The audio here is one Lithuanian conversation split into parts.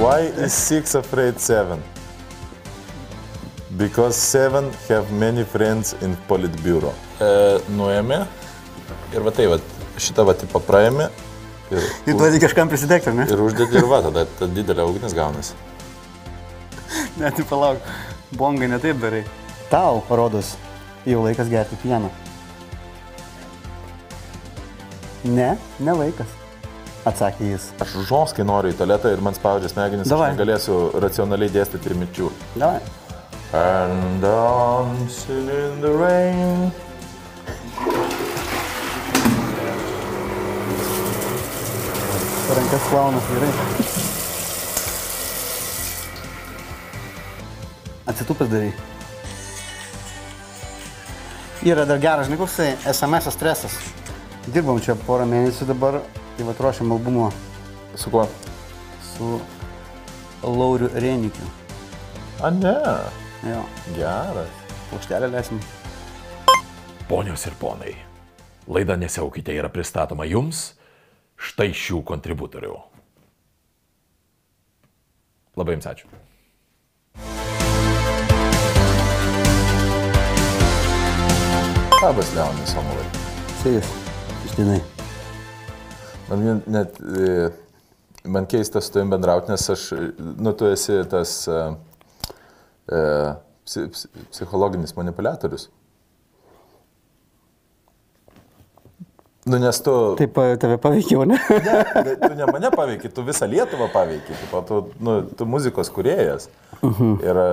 Why is six afraid seven? Because seven have many friends in Politburo. E, nuėmė ir va tai, va, šitą va tipo praėmė ir, Ir duodi kažkam prisidegti, ne? ir uždėti ir va, tada ta didelė ugnis gaunasi. Ne, tai palauk. Bongai netaip darai. Tau, rodos, jau laikas gerti pieną. Ne, ne laikas. Atsakė jis. Aš žoskai noriu į tualetą ir man spaudžia smegenis, Davai. aš negalėsiu racionaliai dėstyti ir minčių. Davai. And dancing in the rain. Rankas plauna, gerai. Atsitupęs darai. Yra dar geras, žinai, koksai SMS stresas. Dirbam čia porą mėnesių dabar, tai va ruošiam albumo Su kuo? su Lauriu Renikiu. A ne. Jo, Geras. plokštelę leisim. Ponios ir ponai, laida Nesiaukite yra pristatoma jums štai šių kontributorių. Labai jums ačiū. Labas, Leonai Somovai. Sėjas, ištinai. Man net, e, man keista su tavim bendrauti, nes aš, nu, tu esi tas e, e, psi, psi, psichologinis manipuliatorius. Nu, nes tu... Taip tave paveikiau, ne? Ne, tu ne mane paveiki, tu visą Lietuvą paveiki, tipo, tu, nu, tu muzikos kuriejas. Ir e,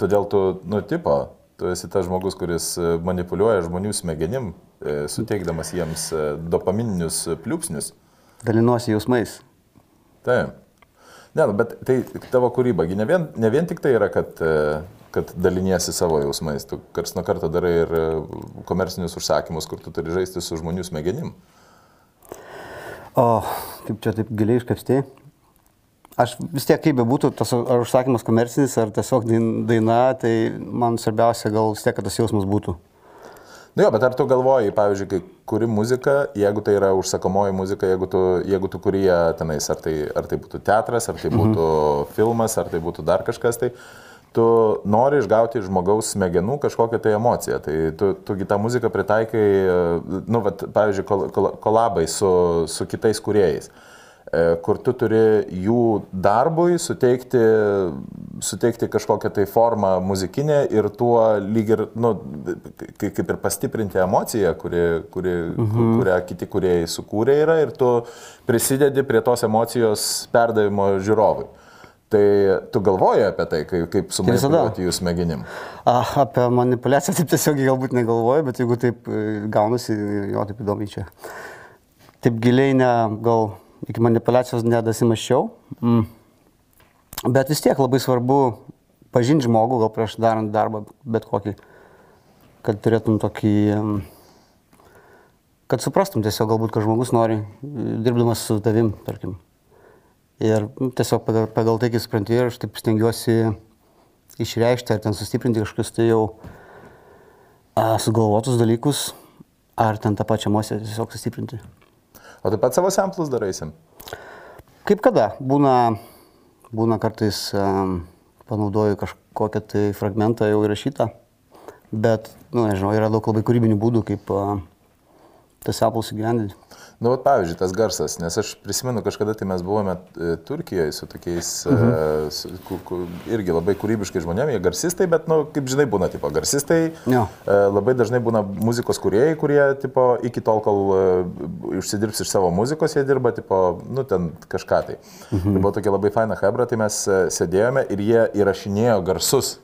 todėl tu, nu, tipo, tu esi tas žmogus, kuris manipuliuoja žmonių smegenim, suteikdamas jiems dopamininius pliūpsnius. Dalinuosi jausmais. Taip. Ne, nu, bet tai tavo kūryba, gi ne vien, ne vien tik tai yra, kad, e, kad daliniesi savo jausmais, tu kars nuo karto darai ir e, komercinius užsakymus, kur tu turi žaisti su žmonių smegenim. O, kaip čia taip giliai iškapstė. Aš vis tiek kaip bebūtų, tas ar užsakymas komercinis, ar tiesiog dain- daina, tai man svarbiausia gal vis tiek, kad tas jausmas būtų. Nu jo, bet ar tu galvoji, pavyzdžiui, kai kuri muzika, jeigu tai yra užsakomoji muzika, jeigu tu, jeigu tu kurie tenais, ar tai, ar tai būtų teatras, ar tai būtų filmas, ar tai būtų dar kažkas, tai tu nori išgauti iš žmogaus smegenų kažkokią tai emociją. Tai tu, tugi tą muziką pritaikai, e, nu, vat, pavyzdžiui, kol, kol, kolabai su, su kitais kuriejais e, kur tu turi jų darbui suteikti, suteikti kažkokią tai formą muzikinę ir tuo lyg ir, nu, kai- kaip ir pastiprinti emociją, kuri, kuri, mhm. kurią kiti kuriejai sukūrė yra ir tu prisidedi prie tos emocijos perdavimo žiūrovui. Tai tu galvoji apie tai, kaip, kaip sumanipuliuoti jų smegenim. A, apie manipulaciją taip tiesiog galbūt negalvoju, bet jeigu taip e, gaunasi, jo taip įdomiai čia. Taip giliai ne, gal iki manipulacijos nedasimaščiau. Mm. Bet vis tiek labai svarbu pažinti žmogų, gal prieš darant darbą, bet kokį, kad turėtum tokį, kad suprastum tiesiog galbūt, kad žmogus nori, e, dirbdamas su tavim, tarkim. Ir tiesiog pagal, pagal tai, kai supranti, ir aš taip stengiuosi išreikšti ar ten sustiprinti kažkokius tai jau a, sugalvotus dalykus, ar ten tą pačią emociją tiesiog sustiprinti. O taip pat savo samplus daraisim. Kaip kada? Būna, būna kartais panaudoju kažkokią tai fragmentą jau įrašytą, bet, nu, nežinau, yra daug labai kūrybinių būdų, kaip tas samples įgyvendinti. Nu, pavyzdžiui, tas garsas, nes aš prisimenu, kažkada tai mes buvome e, Turkijoje su tokiais mhm. e, su, ku, ku, irgi labai kūrybiškai žmonėmis, jie garsistai, bet, nu, kaip žinai, būna, tipo, garsistai, Jo. e, labai dažnai būna muzikos kuriejai, kurie, tipo, iki tol, kol e, užsidirbs iš savo muzikos, jie dirba, tipo, nu, ten kažką tai. Mhm. Tai buvo tokia labai faina hebra, tai mes e, sėdėjome ir jie įrašinėjo garsus.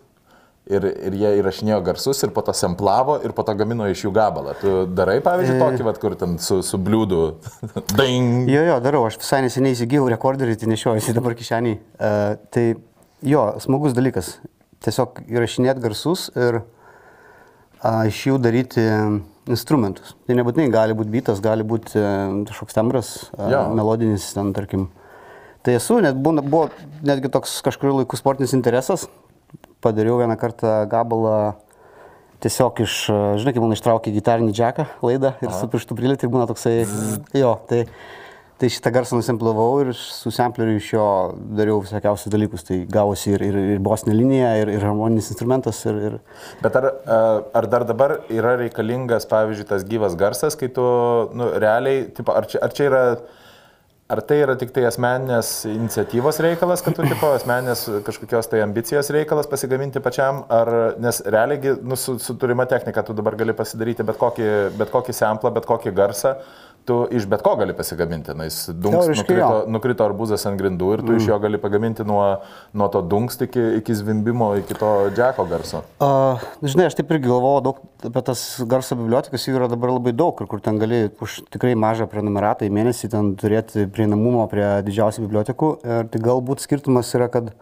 Ir, ir jie įrašinėjo garsus ir po to semplavo ir po to gamino iš jų gabalą. Tu darai, pavyzdžiui, E. tokį, vat, kur ten su, su bliūdu. Ding. Jo, jo, darau, aš visai neseniai įsigijau rekorderį, tai nešiojuosi dabar kišenį. Uh, tai jo, smagus dalykas. Tiesiog įrašinėti garsus ir uh, iš jų daryti instrumentus. Tai nebūtinai gali būti bitas, gali būti uh, kažkoks tembras, uh, Jo. melodinis, ten tarkim. Tai esu, net būna, buvo netgi toks kažkuriu laiku sportinis interesas. Padariau vieną kartą gabalą tiesiog iš, uh, žinai, kaip man ištraukė gitarinį džeką laidą ir su pirštu prilėti ir būna toksai, jo, tai Tai šitą garsą nusemplavau ir su sampleriu iš jo dariau visokiausius dalykus. Tai gavosi ir, ir, ir bosinė linija, ir, ir harmoninis instrumentas. Ir, ir... Bet ar, e, ar dar dabar yra reikalingas, pavyzdžiui, tas gyvas garsas, kai tu, nu, realiai, tipo, ar, čia, ar čia yra, ar tai yra tik tai asmeninės iniciatyvos reikalas, kad tu, tipo, asmeninės kažkokios tai ambicijos reikalas pasigaminti pačiam, ar, nes realiai, nu, su, su turima technika tu dabar gali pasidaryti bet kokį, bet kokį samplą, bet kokį garsą tu iš bet ko gali pasigaminti. Na, jis dunks, nukrito, nukrito arbūzas ant grindų ir tu mm. iš jo gali pagaminti nuo, nuo to dunks iki, iki zvimbimo, iki to džeko garso. Uh, žinai, aš taip irgi galvojau daug apie tas garso bibliotekas, jų yra dabar labai daug, kur ten gali už tikrai mažą prenumeratą į mėnesį ten turėti prieinamumo prie didžiausių bibliotekų. Ir tai galbūt skirtumas yra, kad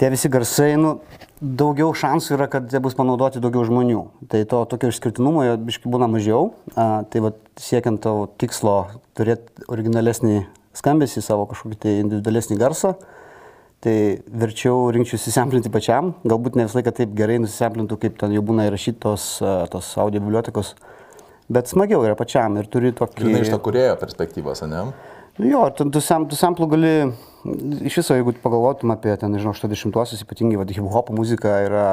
tie visi garsai, nu, daugiau šansų yra, kad jie bus panaudoti daugiau žmonių. Tai to tokio išskirtinumo jo biškai būna mažiau. A, tai va, siekiant tavo tikslo turėti originalesnį skambesį, savo kažkokį tai individualesnį garsą, tai verčiau rinkčiausi semplinti pačiam. Galbūt ne visą laiką taip gerai nusisemplintų, kaip ten jau būna įrašytos tos audio bibliotekos. Bet smagiau yra pačiam ir turi tokį... Žinai, iš to kurėjo perspektyvos, ne? Jo, tu, sam, tu samplų gali, iš viso, jeigu pagalvotum apie, ten, nežinau, 80-uosius, ypatingai, va, hip-hop muzika yra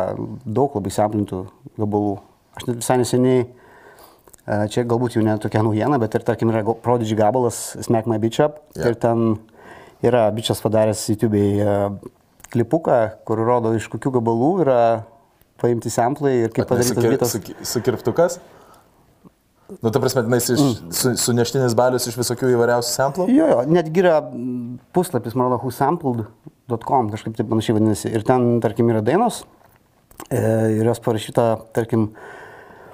daug labai samplintų gabalų. Aš net visai neseniai, e, čia galbūt jau ne tokia naujiena, bet ir, tarkim, yra Prodigy gabalas Smack My Bitch Up. Yeah. Ir ten yra bičias padaręs YouTube'ai e, klipuką, kur rodo, iš kokių gabalų yra paimti samplai ir kaip padarytas bitas. Sukirptukas? Nu, ta prasme, jis iš, mm. su, suneštinis balius iš visokių įvairiausių samplų? Jo, jo, netgi yra puslapis, man atrodo, whosampled.com, kažkaip taip panašiai vadinasi. Ir ten, tarkim, yra dainos e, ir jos parašyta, tarkim,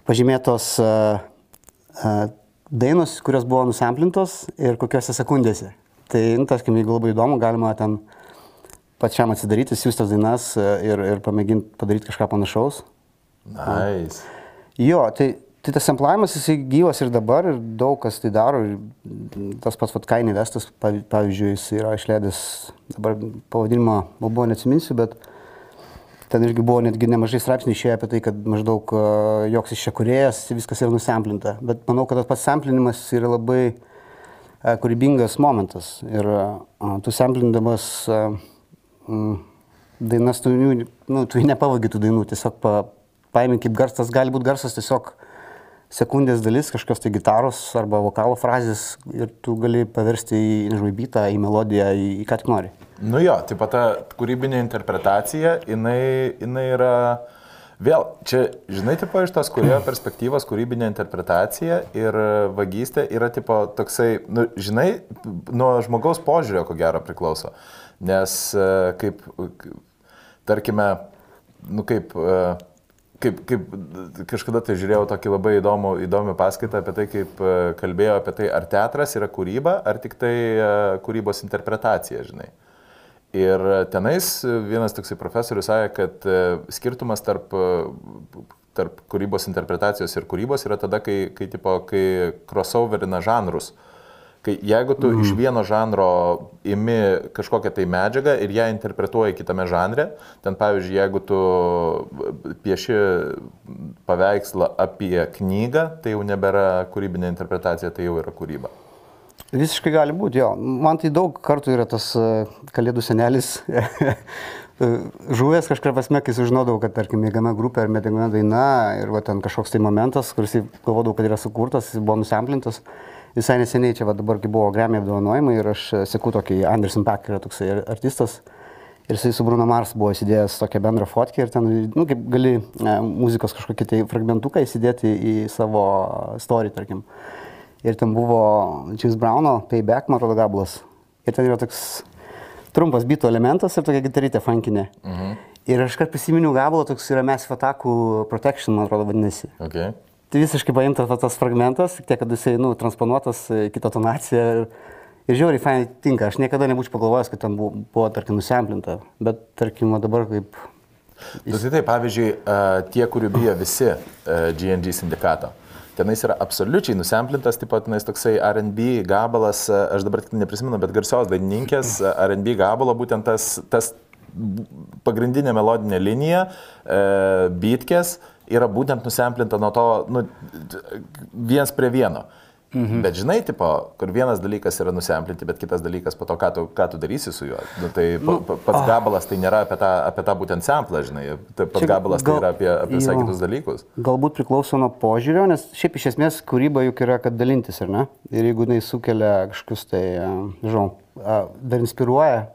pažymėtos e, e, dainos, kurios buvo nusamplintos ir kokiuose sekundėse. Tai, nu, tarkim, jeigu labai įdomu, galima ten pačiam atsidaryti, siūstas dainas ir, ir pamėginti padaryti kažką panašaus. Nice. Jo, tai Tai tas semplavimas jisai gyvas ir dabar, ir daug kas tai daro. Tas pats vat Kainį Vestas, pavyzdžiui, jis yra išleidęs, dabar pavadinimą buvo neatsiminsiu, bet ten irgi buvo netgi nemažai straipsnių išėję apie tai, kad maždaug joks iš čia kuriejas, viskas yra nusemplinta. Bet manau, kad tas pats semplinimas yra labai kūrybingas momentas. Ir tu semplindamas mm, dainas, tu, nu, tu nepavagytų dainų, tiesiog pa, paimi kaip garsas, gali būti garsas tiesiog sekundės dalis, kažkokios tai gitaros arba vokalo frazės ir tu gali paversti į žvaibytą, į melodiją, į, į ką tik nori. Nu jo, taip pat ta kūrybinė interpretacija, jinai, jinai yra, vėl, čia, žinai, tipo iš tos kurėjo perspektyvos kūrybinė interpretacija ir vagystė yra tipo toksai, nu, žinai, nuo žmogaus požiūrio ko gero priklauso. Nes e, kaip, tarkime, nu kaip, uh, kaip, kaip kažkada tai žiūrėjau tokį labai įdomų, įdomią paskaitą apie tai, kaip e, kalbėjo apie tai, ar teatras yra kūryba, ar tik tai e, kūrybos interpretacija, žinai. Ir tenais vienas toksai profesorius sakė, kad e, skirtumas tarp, tarp kūrybos interpretacijos ir kūrybos yra tada, kai, kai, tipo, kai crossoverina žanrus. Uh, Kai jeigu tu mm. iš vieno žanro imi kažkokią tai medžiagą ir ją interpretuoji kitame žanre, ten pavyzdžiui, jeigu tu pieši paveikslą apie knygą, tai jau nebėra kūrybinė interpretacija, tai jau yra kūryba. Visiškai gali būti, jo. Man tai daug kartų yra tas e, kalėdų senelis žuvęs kažkaip pasme, kai sužinodavau, kad, tarkim, mėgama grupė ar mėgama daina ir va, ten kažkoks tai momentas, kuris galvodavau, kad yra sukurtas, jis buvo nusemplintas visai neseniai čia va, dabar, kai buvo Grammy apdovanojimai ir aš seku tokį Anderson Pack, yra toksai artistas. Ir jisai su Bruno Mars buvo įsidėjęs tokią bendrą fotkę ir ten, nu, kaip gali e, muzikos kažkokį tai fragmentuką įsidėti į savo story, tarkim. Ir ten buvo James Browno Payback, man atrodo, gabalas. Ir ten yra toks trumpas bito elementas ir tokia gitarytė funkinė. Mhm. Ir aš kart prisiminiau gabalą, toks yra Massive Attackų Protection, man atrodo, vadinasi. Okay tai visiškai paimtas tas fragmentas, tiek, kad jisai, nu, transponuotas kitą tonaciją. Ir, ir žiauriai fainai tinka. Aš niekada nebūčiau pagalvojęs, kad ten buvo, buvo tarkim, nusemplinta. Bet, tarkim, dabar kaip... Jis... Tai taip, pavyzdžiui, tie, kurių bijo visi GNG sindikato. Tenais yra absoliučiai nusemplintas, taip pat tenais toksai RB gabalas, aš dabar tik neprisimenu, bet garsios dainininkės RB gabalo, būtent tas, tas pagrindinė melodinė linija, e, beatkės, yra būtent nusemplinta nuo to nu, viens prie vieno. Mhm. Bet žinai, tipo, kur vienas dalykas yra nusemplinti, bet kitas dalykas po to, ką tu, ką tu darysi su juo. Nu, tai nu, pa, pats oh. gabalas tai nėra apie tą, apie tą būtent samplą, žinai. Tai pats Čia gabalas gal, tai yra apie, apie visai kitus dalykus. Galbūt priklauso nuo požiūrio, nes šiaip iš esmės kūryba juk yra, kad dalintis, ar ne? Ir jeigu jinai sukelia kažkokius tai, žinau, dar inspiruoja,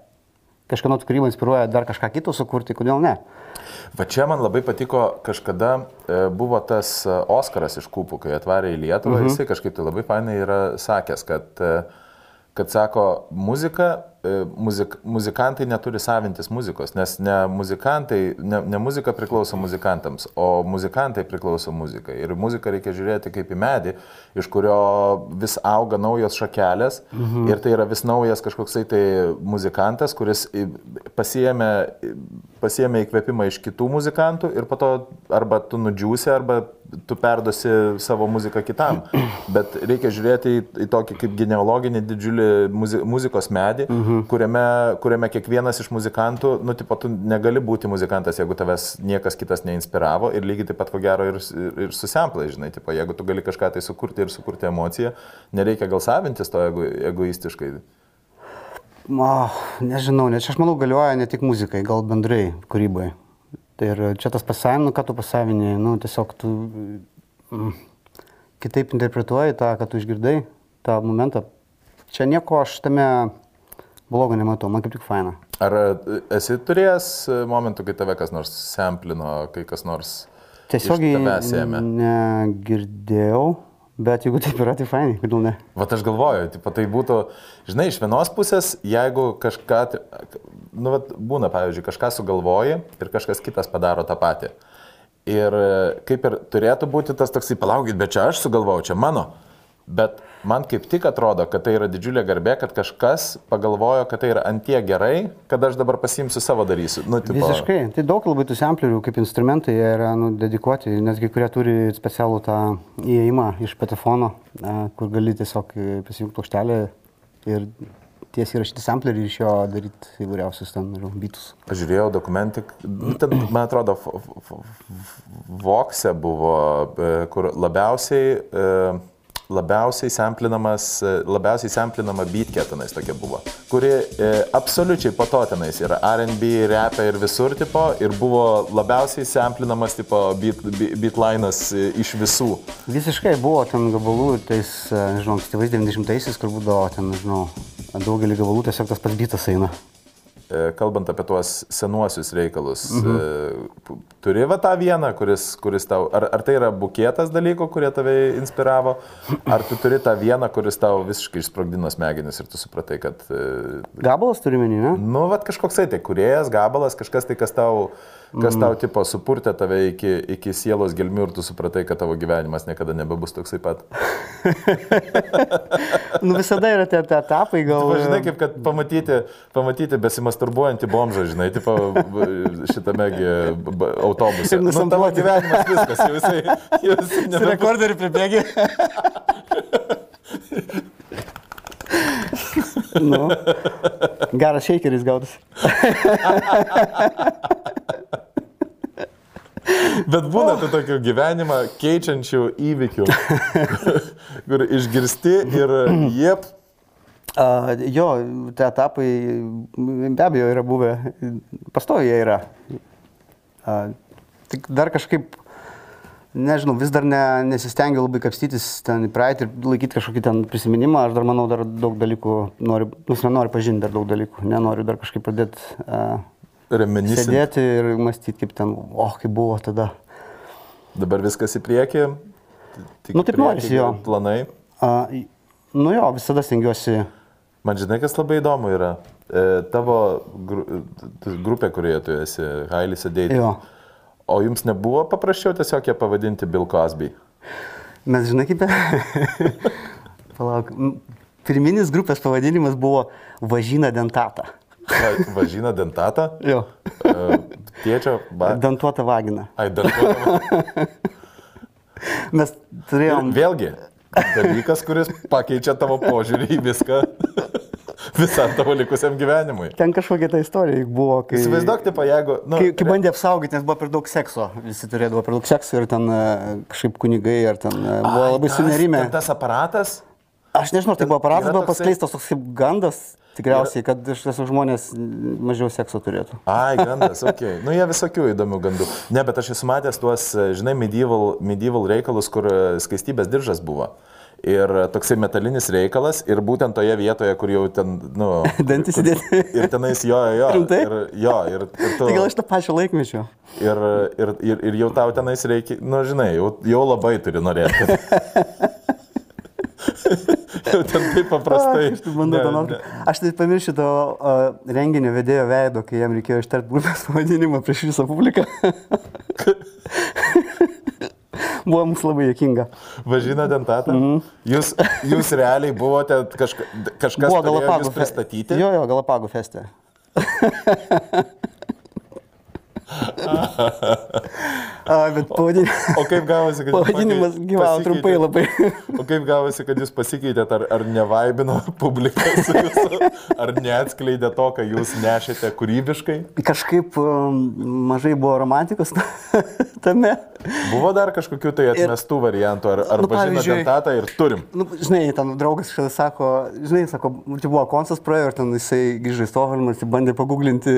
kažkieno kūryba inspiruoja dar kažką kito sukurti, kodėl ne? Va čia man labai patiko, kažkada e, buvo tas e, Oskaras iš Kūpų, kai atvarė į Lietuvą, mhm. jisai kažkaip tai labai fainai yra sakęs, kad, e, kad sako, muzika muzik, muzikantai neturi savintis muzikos, nes ne, muzikantai, ne, ne muzika priklauso muzikantams, o muzikantai priklauso muzikai. Ir muziką reikia žiūrėti kaip į medį, iš kurio vis auga naujos šakelės mhm. ir tai yra vis naujas kažkoksai tai muzikantas, kuris pasiemė, pasiemė įkvėpimą iš kitų muzikantų ir po to arba tu nudžiūsi, arba tu perdosi savo muziką kitam. Bet reikia žiūrėti į, į tokį kaip genealoginį didžiulį muzi, muzikos medį, mhm. kuriame, kuriame kiekvienas iš muzikantų, nu, tipo, tu negali būti muzikantas, jeigu tavęs niekas kitas neinspiravo ir lygiai taip pat ko gero ir, ir, ir susemplai, žinai, tipo, jeigu tu gali kažką tai sukurti ir sukurti emociją, nereikia gal savintis to ego, egoistiškai. O, nežinau, nes aš manau galioja ne tik muzikai, gal bendrai kūrybai. Tai ir čia tas pasavinimas, nu, ką tu pasavinė, nu, tiesiog tu mm, kitaip interpretuoji tą, ką tu išgirdai, tą momentą. Čia nieko aš tame blogo nematau, man kaip tik faina. Ar e, esi turėjęs momentų, kai tave kas nors semplino, kai kas nors... Tiesiogiai negirdėjau, Bet jeigu taip yra, tai fainai, kodėl ne? Vat aš galvoju, tipo, tai būtų, žinai, iš vienos pusės, jeigu kažką, nu, vat, būna, pavyzdžiui, kažką sugalvoji ir kažkas kitas padaro tą patį. Ir kaip ir turėtų būti tas toksai, palaukit, bet čia aš sugalvojau, čia mano. Bet man kaip tik atrodo, kad tai yra didžiulė garbė, kad kažkas pagalvojo, kad tai yra antie gerai, kad aš dabar pasimsiu savo darysiu. Nu, tipo... Visiškai. Tai daug labai tų samplerių kaip instrumentai yra nu, dedikuoti, nes kai kurie turi specialų tą įėjimą iš patefono, kur gali tiesiog pasijungti plokštelę ir tiesiai rašyti samplerį ir iš jo daryti įvairiausius ten, bitus. Aš žiūrėjau dokumentik, nu, ten, man atrodo, Vokse buvo, e, kur labiausiai e, labiausiai samplinamas, labiausiai samplinama beatkė tenais tokia buvo, kuri e, absoliučiai po to tenais yra R&B, repė ir visur tipo ir buvo labiausiai samplinamas tipo beat, beatlinas e, iš visų. Visiškai buvo ten gabalų, tais, e, nežinau, ankstyvais 90-aisiais, kur būdavo ten, nežinau, daugelį gabalų tiesiog tas pats bitas eina. E, kalbant apie tuos senuosius reikalus, mhm. E, turi va tą vieną, kuris, kuris tau, ar, ar tai yra bukėtas dalykų, kurie tave inspiravo, ar tu turi tą vieną, kuris tau visiškai išsprogdino smegenis ir tu supratai, kad... E, gabalas turi menį, ne? Nu, va kažkoksai tai kuriejas, gabalas, kažkas tai, kas tau kas tau mm. tipo supurtė tave iki, iki sielos gelmių ir tu supratai, kad tavo gyvenimas niekada nebebus toksai pat. nu visada yra tie etapai, gal. Tu, žinai, kaip kad pamatyti, pamatyti besimasturbuojantį bomžą, žinai, tipo šitame autobuse. Nu, tavo gyvenimas viskas, jau jisai. Jau jisai nebebus... Rekorderį pribėgi. nu, geras šeikeris gautas. Bet būna tų tokių gyvenimą keičiančių įvykių, kur išgirsti ir jie... Uh, jo, tie etapai be abejo yra buvę, pastoviai jie yra. Tik dar kažkaip nežinau, vis dar ne, nesistengiu labai kapstytis ten į praeitį ir laikyti kažkokį ten prisiminimą. Aš dar manau, dar daug dalykų noriu, nus nenoriu pažinti dar daug dalykų. Nenoriu dar kažkaip pradėti uh, sėdėti ir mąstyti, kaip ten, oh, kaip buvo tada. Dabar viskas į priekį. Tik nu, taip norisi jo. Planai. Uh, nu jo, visada stengiuosi. Man žinai, kas labai įdomu yra. E, tavo gru, grupė, kurioje tu esi, Hailis. Jo. O jums nebuvo paprasčiau tiesiog ją pavadinti Bill Cosby? Mes žinai kaip. Palauk. Pirminis grupės pavadinimas buvo Važina dentata. Va, važina dentata? Jo. Uh, tėčio. Ba... Dentuota vagina. Ai, dentuota. Mes turėjom. Ir vėlgi, dalykas, kuris pakeičia tavo požiūrį į viską. Visam tavo likusiam gyvenimui. Ten kažkokia ta istorija buvo, kai... Įsivaizduok, tipo, jeigu... Nu, Kai, kai bandė apsaugoti, nes buvo per daug sekso, visi turėdavo per daug sekso ir ten e, kažkaip kunigai ar ten e, buvo Ai, labai tas- sunerime. ten Tas aparatas, Aš nežinau, tai buvo aparatas, buvo toksai- paskleistas toks kaip gandas, tikriausiai, kad iš tiesų žmonės mažiau sekso turėtų. Ai, gandas, ok. Nu, jie visokių įdomių gandų. Ne, bet aš esu matęs tuos, žinai, medieval, medieval reikalus, kur e, skaistybės diržas buvo. Ir toksai metalinis reikalas, ir būtent toje vietoje, kur jau ten, nu... Dantys kur- įdėti. Ir tenais jo, jo. Rimtai? Ir, jo, ir, ir tu... Tai gal iš to pačio laikmečio. Ir, ir, ir, ir jau tau tenais reikia, nu, žinai, jau, jau labai turi norėti. jau ten taip paprastai. Aš tai bandau Ne, tą ne. Aš tai pamiršiu to uh, renginio vedėjo veido, kai jam reikėjo ištarti grupės pavadinimą prieš visą publiką. Buvo mums labai jokinga. Važina dentatą. Mm. Jūs, jūs realiai buvote kažka, kažkas Buvo Galapagų pristatyti. Jo, jo, Galapagų feste. A, bet pavadinimas, O kaip gavosi, kad pavadinimas gyvavo pasikeitėt? trumpai labai. O kaip gavosi, kad jūs pasikeitėte, ar, ar nevaibino publika su jūsų, ar neatskleidė to, ką jūs nešėte kūrybiškai? Kažkaip um, mažai buvo romantikos tame. Buvo dar kažkokių tai atmestų variantų, ar, ar Nu, pavyzdžiui- dentatą ir turim. Nu, žinai, ten draugas kažkada sako, žinai, sako, čia buvo koncas praėjo ir ten jisai grįžo į Stokholmą ir bandė paguglinti,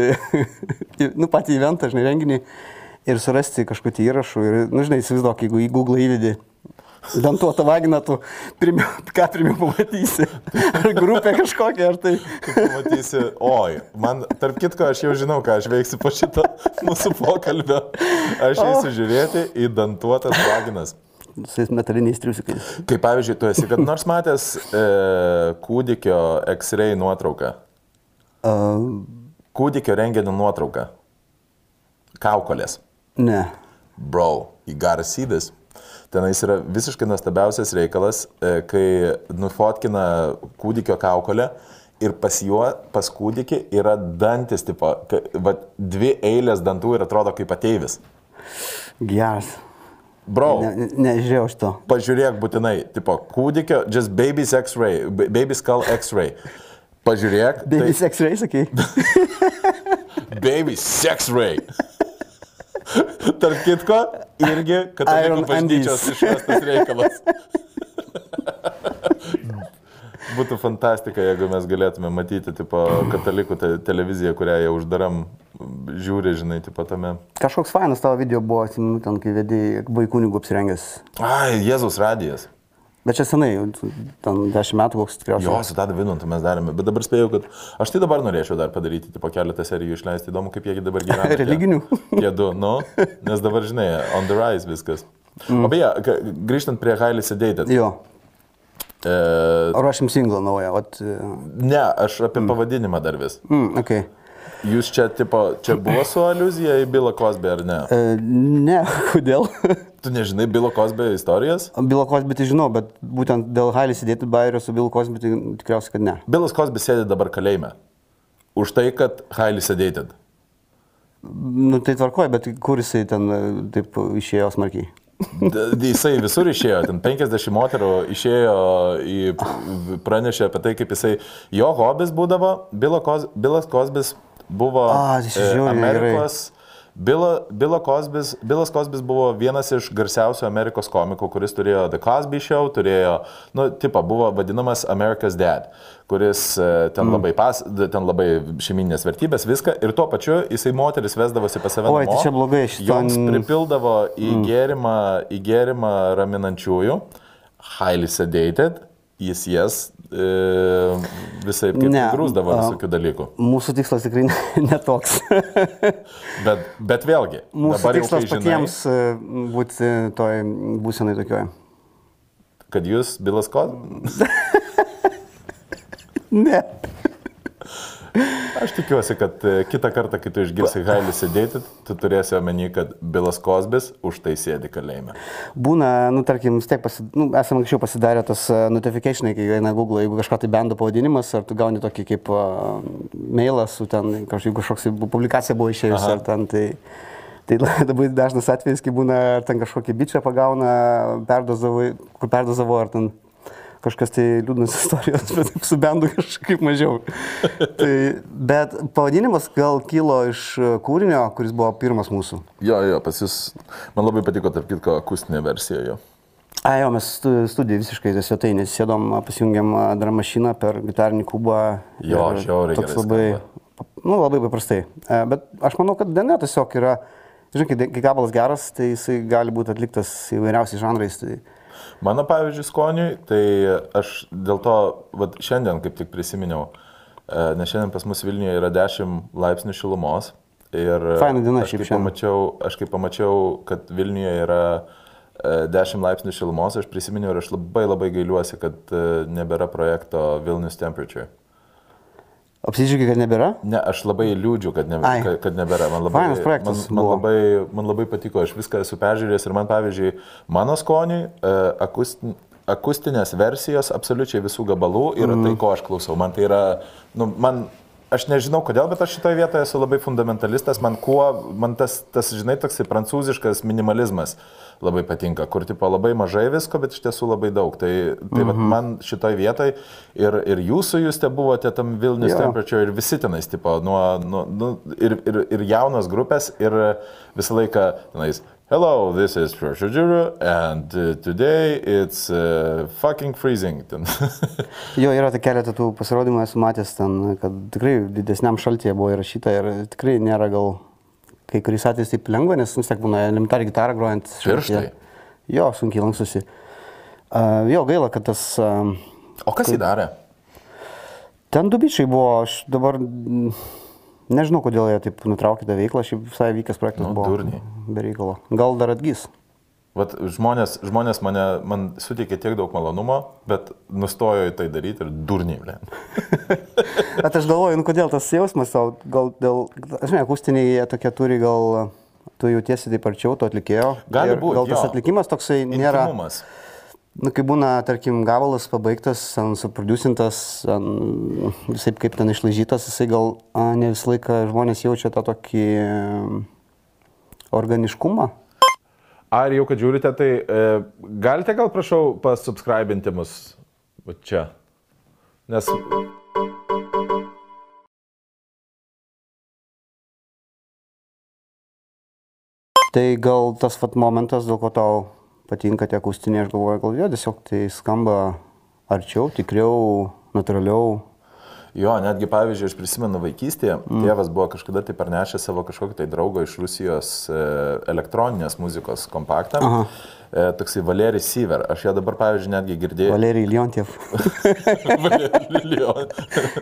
nu, patį eventą, žinai, renginį ir surasti kažkokį įrašų. Ir, nu, žinai, įsivaizduok, jeigu į Google įvedi dantuotą vaginą, tu pirmiau, ką pirmiau pamatysi. Ar grupė kažkokia, ar tai... Matysi, oi, man, tarp kitko, aš jau žinau, ką aš veiksiu po šito mūsų pokalbio. Aš eisiu žiūrėti į dantuotas vaginas. Su tais metaliniais triusikais. Kaip pavyzdžiui, tu esi kad nors matęs e, kūdikio X-ray nuotrauką. Uh, Kūdikio renginio nuotrauką. Kaukolės. ne. Bro, you gotta see this. Tenais yra visiškai nuostabiausias reikalas, e, kai nufotkina kūdikio kaukolę ir pas juo, pas kūdikį yra dantis, tipo, ka- va, dvi eilės dantų ir atrodo kaip ateivis. Geras. Bro, Ne, ne, nežiūrėjau šito. pažiūrėk būtinai, tipo, kūdikio, just baby's X-ray, ba- baby skull X-ray. Pažiūrėk, Baby sex ray, sakai? tai baby sex ray. Tarp kitko, irgi katalikų bažnyčios išvestas reikalas. Būtų fantastika, jeigu mes galėtume matyti, tipo, katalikų te televiziją, kurią jau uždaram, žiūri, žinai, tipo tame. Kažkoks fainas tavo video buvo, atsimenu, ten, kai vedėjai vaikūnigų apsirengęs. Ai, Jėzus radijas. Bet čia senai, ten dešimt metų koks tikriausiai. Jo, su tada Vinuntu mes darėme, bet dabar spėjau, kad aš tai dabar norėčiau dar padaryti, tipo, keletą serijų išleisti, įdomu, kaip jie dabar gyvena. tie- Religinių? Tie du, nu, nes dabar, žinai, on the rise viskas. Mm. O beje, grįžtant prie Highly Sedated. Jo, E, ruošim singlą naują, ot. e, ne, aš apie mm. pavadinimą dar vis. Mm, okay. Jūs čia, tipo, čia buvo su aluzija į Bilo Cosby ar ne? e, ne, kodėl? Tu nežinai Bilo Cosby istorijas? Bilo Cosby tai žinau, bet būtent dėl Hailį sėdėti bairio su Bilo Cosby tai tikriausiai, kad ne. Bilas Cosby sėdi dabar kalėjime. Už tai, kad Highly Sedated. Nu tai tvarkoja, bet kur jisai ten e, taip išėjo smarkiai? Jisai visur išėjo, ten 50 moterų išėjo, į, pranešė apie tai, kaip jisai, jo hobis būdavo, Bilas Cosbis buvo A, tai čia žiauriai Amerikos, Bila, Bilo Cosbis, Bilas Cosbis buvo vienas iš garsiausių Amerikos komikų, kuris turėjo The Cosby Show, turėjo, nu, tipo, buvo vadinamas America's Dad, kuris e, ten, mm. labai, pas, ten labai šeiminės vertybės, viską, ir tuo pačiu jisai moteris vesdavosi pas save. Oi, tai namo, čia blogai, šito Joms n- pripildavo į, mm. gėrimą, į gėrimą raminančiųjų, highly sedated, jis jas e, visai grūzdavo visokių dalykų. Mūsų tikslas tikrai netoks. Bet, bet vėlgi, Mūsų dabar jau tikslas žinai, patiems e, būti toj būsenai tokioj. kad jūs Bilas Kos... Ne. Aš tikiuosi, kad e, kitą kartą, kai tu išgirsi highly sedated, tu turėsi omeny, kad Bilas Kosbis už tai sėdi kalėjime. Būna, nu, tarkim, vis tiek, pasi, nu, esame anksčiau pasidarę tas uh, notificationai, kai eina Google, jeigu kažką tai bendo pavadinimas, ar tu gauni tokį kaip uh, mailą su ten, kažkoks, kažkoks publikacija buvo išėjusi, Aha. ar ten tai... Tai labai dažnas atvejis, kai būna, ar ten kažkokį bičią pagauna, perdozavo, kur perdozavo, ar ten kažkas tai liūdnas istorijos, bet su bendu kažkaip mažiau. tai, bet pavadinimas gal kilo iš kūrinio, kuris buvo pirmas mūsų. Jo, jo, pas jūs, man labai patiko, tarp kitko, akustinė versija jo. A, jo, mes stu- studijai visiškai tiesiog tai sėdom, pasijungiam a, drum mašiną per gitarinį kubą. Jo, žiauriai Toks labai, nu, labai paprastai. E, Bet aš manau, kad ne, tiesiog yra, žinai, kai gabalas geras, tai jisai gali būti atliktas įvairiausiais žanrais. Tai... Mano pavyzdžiui, skoniui, tai aš dėl to, vat, šiandien kaip tik prisiminiau, e, nes šiandien pas mus Vilniuje yra 10 laipsnių šilumos. Ir Faina diena šiaip šiandien. pamačiau, aš kai pamačiau, kad Vilniuje yra e, 10 laipsnių šilumos, aš prisiminiau ir aš labai labai gailiuosi, kad e, nebėra projekto Vilnius Temperature. Apsidžiaugiai, kad nebėra? Ne, aš labai liūdžiu, kad, ne, Ai. kad, kad nebėra. Man labai, man, man, labai, man labai patiko, aš viską esu peržiūrėjęs ir man, pavyzdžiui, mano skoniui e, akusti, akustinės versijos absoliučiai visų gabalų yra mm. tai, ko aš klausau. Man tai yra, nu, man, aš nežinau kodėl, bet aš šitoje vietoje esu labai fundamentalistas, man kuo, man tas, tas žinai, toksai prancūziškas minimalizmas labai patinka, kur tipo labai mažai visko, bet iš tiesų labai daug. Tai, tai -hmm. man šitoje vietoje ir, ir jūsų jūs te buvote tam Vilnius Jo. Temperature ir visi tenais, tipo, nuo, nuo, nu, ir, ir, ir jaunos grupės ir visą laiką tenais. Hello, this is Procedure and uh, today it's uh, fucking freezing. Jo, yra tai keletą tų pasirodymų esu matęs ten, kad tikrai didesniam šaltyje buvo įrašyta ir tikrai nėra gal kai kuriais atvejais taip lengva, nes vis tiek būna elementari gitara grojant. Pirštai. Jo, sunkiai lankstusi. Uh, jo, gaila, kad tas... Uh, O kas jį darė? ten du bičiai buvo, aš dabar nežinau, kodėl jie taip nutraukė tą veiklą, šiaip visai vykęs projektas Nu, buvo. durniai. Be reikalo. Gal dar atgys. Vat žmonės, žmonės mane, man suteikė tiek daug malonumo, bet nustojo į tai daryti ir durniai, ble. Bet aš galvoju, nu kodėl tas jausmas tau, gal dėl, žinai, akustiniai jie tokie turi, gal tu jautiesi taip arčiau to atlikėjo. Gali ir būt, Gal tas jo. atlikimas toksai nėra, Intimumas. nu kai būna, tarkim, gabalas pabaigtas, suproducintas, visai kaip ten išlaižytas, jisai gal a, ne visą laiką žmonės jaučia tą tokį organiškumą. Ar jau, kad žiūrite, tai e, galite gal prašau pasubscribinti mus čia. Nes Tai gal tas vat momentas, dėl ko tau patinka tie akustiniai, aš galvoju, gal jo tiesiog tai skamba arčiau, tikriau, natūraliau. Jo, netgi pavyzdžiui, aš prisimenu vaikystėje, mm. tėvas buvo kažkada tai parnešęs savo kažkokį tai draugą iš Rusijos e, elektroninės muzikos kompaktą. Aha. E, toksai Valerijus Siver. Aš ją dabar, pavyzdžiui, netgi girdėjau. Valerijai Liontiev. Valerijus.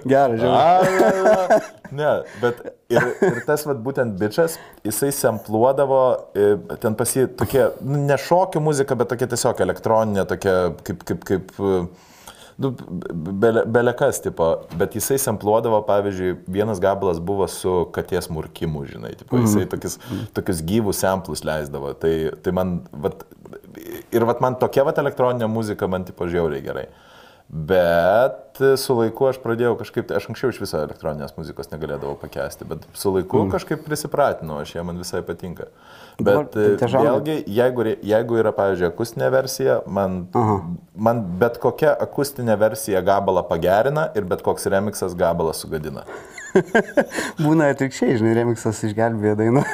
Geras, žinai. ne, bet ir, ir tas vat, būtent bičias, jisai sempluodavo, e, ten pasi tokie, nu, ne šokių muzika, bet tokia tiesiog elektroninė, tokia kaip, kaip, kaip nu, bele, belekas tipo, bet jisai sempluodavo, pavyzdžiui, vienas gabalas buvo su katės murkimu, žinai, tipo, jisai tokius, tokius gyvus semplus leisdavo. Tai, tai man, vat, ir vat man tokia vat elektroninė muzika man tipo žiauriai gerai. Bet su laiku aš pradėjau kažkaip, tai aš anksčiau iš viso elektroninės muzikos negalėdavau pakęsti, bet su laiku mm. kažkaip prisipratinau, aš ją man visai patinka. Dabar Bet tai tie žanrai- vėlgi, jeigu, jeigu yra, pavyzdžiui, akustinė versija, man, Aha. man bet kokia akustinė versija gabalą pagerina ir bet koks remixas gabalą sugadina. Būna atvirkščiai, žinai, remixas išgelbėjo dainą.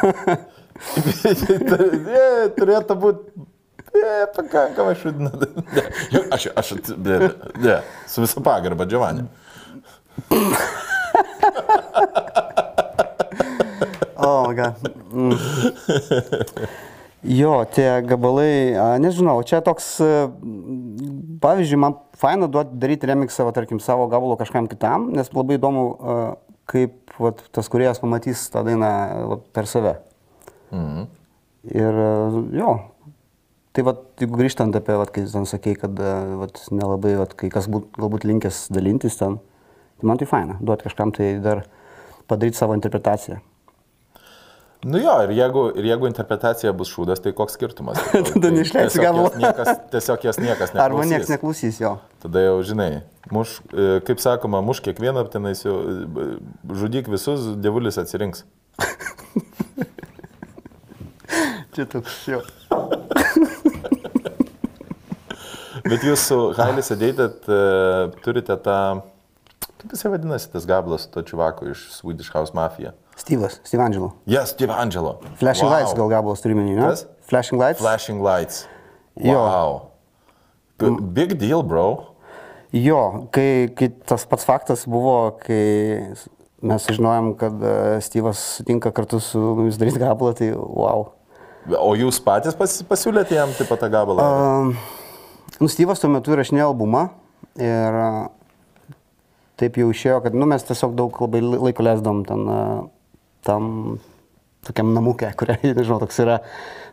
Je, Turėtų būti je, pakankamai šudina. Aš, aš, ne, ne, su visą pagarbą, Giovanni. O, oh, god. Mm. Jo, tie gabalai, a, nežinau, čia toks, a, pavyzdžiui, man faina duoti daryti remixą, va, tarkim, savo gabalo kažkam kitam, nes labai įdomu, a, kaip va, tas kuriejas pamatys tą dainą va, per save. Mhm. Ir a, jo, tai va, jeigu grįžtant apie, va, kai ten sakei, kad a, va, nelabai, va, kai kas būt, galbūt linkęs dalintis ten, tai man tai faina, duoti kažkam tai dar padaryti savo interpretaciją. Nu jo, ir jeigu, ir jeigu interpretacija bus šūdas, tai koks skirtumas? Tada neišleisi Niekas, tiesiog jas niekas neklausys. Arba niekas neklausys jo. Tada jau žinai, muš, e, kaip sakoma, muš kiekvieną, tenais jau e, žudyk visus, dievulis atsirinks. Čia toks jo. Bet jūs su Hailį sėdėtėt, e, turite tą, kaip jisai vadinasi, tas gabalas su to čiuvaku iš Swedish House Mafia. Steve'as, Steve Angelo. Yes, Steve Angelo. Flashing wow. Lights gal gabalas turi menį, ne? Kas? Flashing Lights. Flashing Lights. Jo. Wow. B- Big deal, bro. Jo, kai, kai tas pats faktas buvo, kai mes sužinojom, kad e, Steve'as sutinka kartu su mumis daryti gabalą, tai wow. O jūs patys pas, pasiūlėte jam taip pat tą gabalą? Um, nu, Steve'as tuo metu įrašinėjo albumą ir taip jau išėjo, kad nu, mes tiesiog daug labai lai- laiko leisdom ten, tam tokiam namukė, kuria, nežinau, toks yra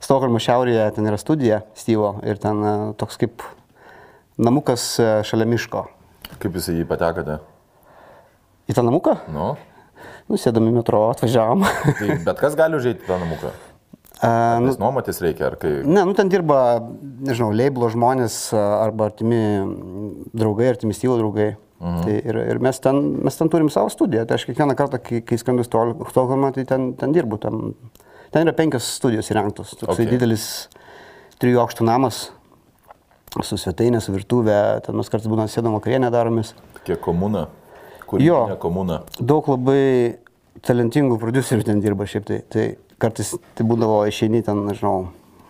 Stokholmo šiaurėje, ten yra studija Steve'o ir ten toks kaip namukas šalia miško. Kaip jūs į jį patekote? Į tą namuką? Nu, Nusėdami metro, atvažiavom. tai bet kas gali užėti į tą namuką? A, nu, nuomotis reikia, ar kai... ne, nu ten dirba, nežinau, leiblo žmonės arba artimi draugai, artimi stylo draugai. Mhm. Tai ir, ir mes, ten, mes ten turim savo studiją. Tai aš kiekvieną kartą, kai, kai skrendu Stol- Stokholmą, tai ten, ten dirbu. Ten, ten yra penkios studijos įrengtos. Toks Okay. didelis trijų aukštų namas su svetainė, su virtuvė. Ten mes kartais būna sėdam vakarienę daromės. Kiek komuna? Jo. Kūrybinė komuna. daug labai talentingų producerių ten dirba šiaip tai. Tai kartais tai būdavo išeini ten, nežinau,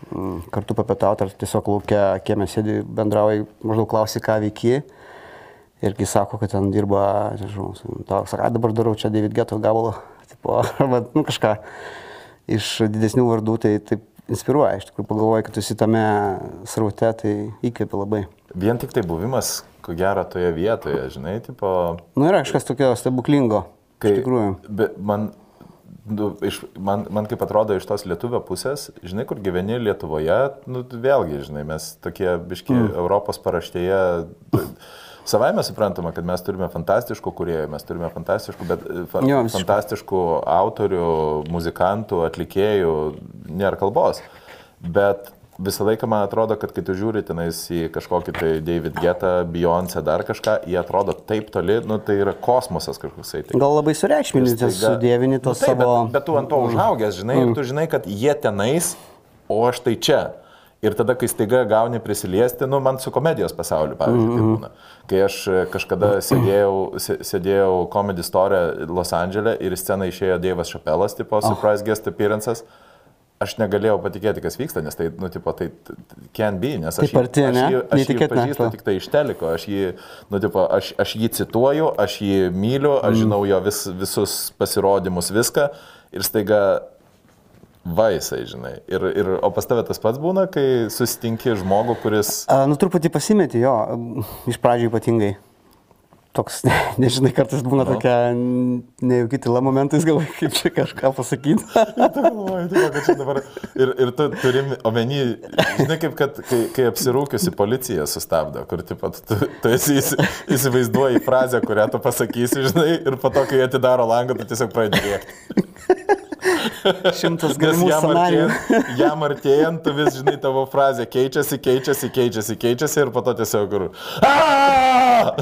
mm, kartu papietauti ar tiesiog laukia, kieme sėdi, bendrauji, maždaug klausi, ką veiki. Ir kai sako, kad ten dirba, nežinau, sako, "A, dabar darau čia David Geto gabalą, tipo, arba, nu, kažką iš didesnių vardų, tai taip inspiruoja, iš tikrųjų pagalvoju, kad esi tame sraute, tai įkvėpia labai. Vien tik tai buvimas, ko gero, toje vietoje, žinai, tipo... Nu, yra kažkas tokio stebuklingo. Kai, iš tikrųjų. Man, nu, iš, man, man kaip atrodo iš tos lietuvio pusės, žinai, kur gyveni Lietuvoje, nu, vėlgi, žinai, mes tokie biški mm. Europos paraštėje. Savai mes suprantame, kad mes turime fantastiškų kuriejų, mes turime fantastiškų, bet fa, Jo, fantastiškų autorių, muzikantų, atlikėjų, nėra kalbos. Bet visą laiką man atrodo, kad kai tu žiūri tenais į kažkokį tai David Getą, Beyoncé, dar kažką, jie atrodo taip toli, nu tai yra kosmosas kažkoksai. Tai. Gal labai sureikšminti, Ir staiga- sudėvini tos nu, taip, savo... Bet, bet tu ant to užaugęs, žinai, ir tu žinai, kad jie tenais, o aš tai čia. Ir tada, kai staiga gauni prisiliesti, nu, man su komedijos pasauliu, pavyzdžiui, tai būna. Kai aš e, kažkada sėdėjau, sė- sėdėjau Comedy Store Los Andželė ir į sceną išėjo Dievas Šapelas, tipo surprise guest appearances, aš negalėjau patikėti, kas vyksta, nes tai, nu, tipo, tai can be, nes aš, Taip arti, jį, aš, jį, aš jį pažįstu tik tai iš teliko, aš jį, nu, tipo, aš, aš jį cituoju, aš jį myliu, aš Mm. žinau jo vis, visus pasirodymus, viską ir staiga vaisai, žinai. Ir, ir, o pas tave tas pats būna, kai susitinki žmogų, kuris... A, nu, truputį pasimeti, jo, iš pradžių ypatingai. Toks, nežinai, kartais būna Nu. tokia nejauki tyla momentais, gal kaip čia kažką pasakyti. Ir, ir tu turi omeny, žinai, kaip kad, kai, kai apsirūkiusi policija sustabdo, kur tipo, tu, tu esi įsi- įsivaizduoji frazę, kurią tu pasakysi, žinai, ir po to, kai atidaro langą, tu tiesiog pradedi rėkti. Šimtas galimų scenarijų. artėjant, jam artėjant, tu vis žinai tavo frazę keičiasi, keičiasi, keičiasi, keičiasi ir po to tiesiog kur... "Aaaa!"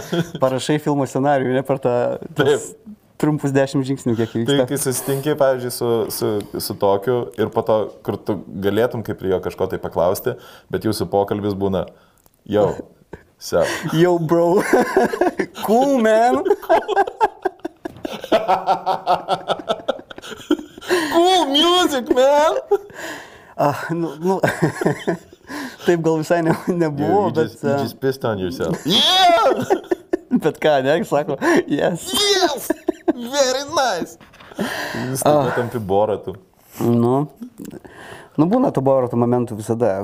Parašai filmo scenarijų, ne per tą tas Taip. trumpus dešimt žingsnių, kiek Tai vyksta. kai susitinki, pavyzdžiui, su, su, su tokiu ir po to, kur tu galėtum kaip prie jo kažko tai paklausti, bet jūsų pokalbis būna, jau, sep. Yo, bro. cool, man. Cool music, man! Ah, nu, nu. Taip gal visai ne, nebuvo, you, bet, just, you just pissed on yourself. Yeah! bet ką, ne, sako, yes. Yes! Very nice! Vis tai tampi boratų. Nu, nu būna to boro tų momentų visada.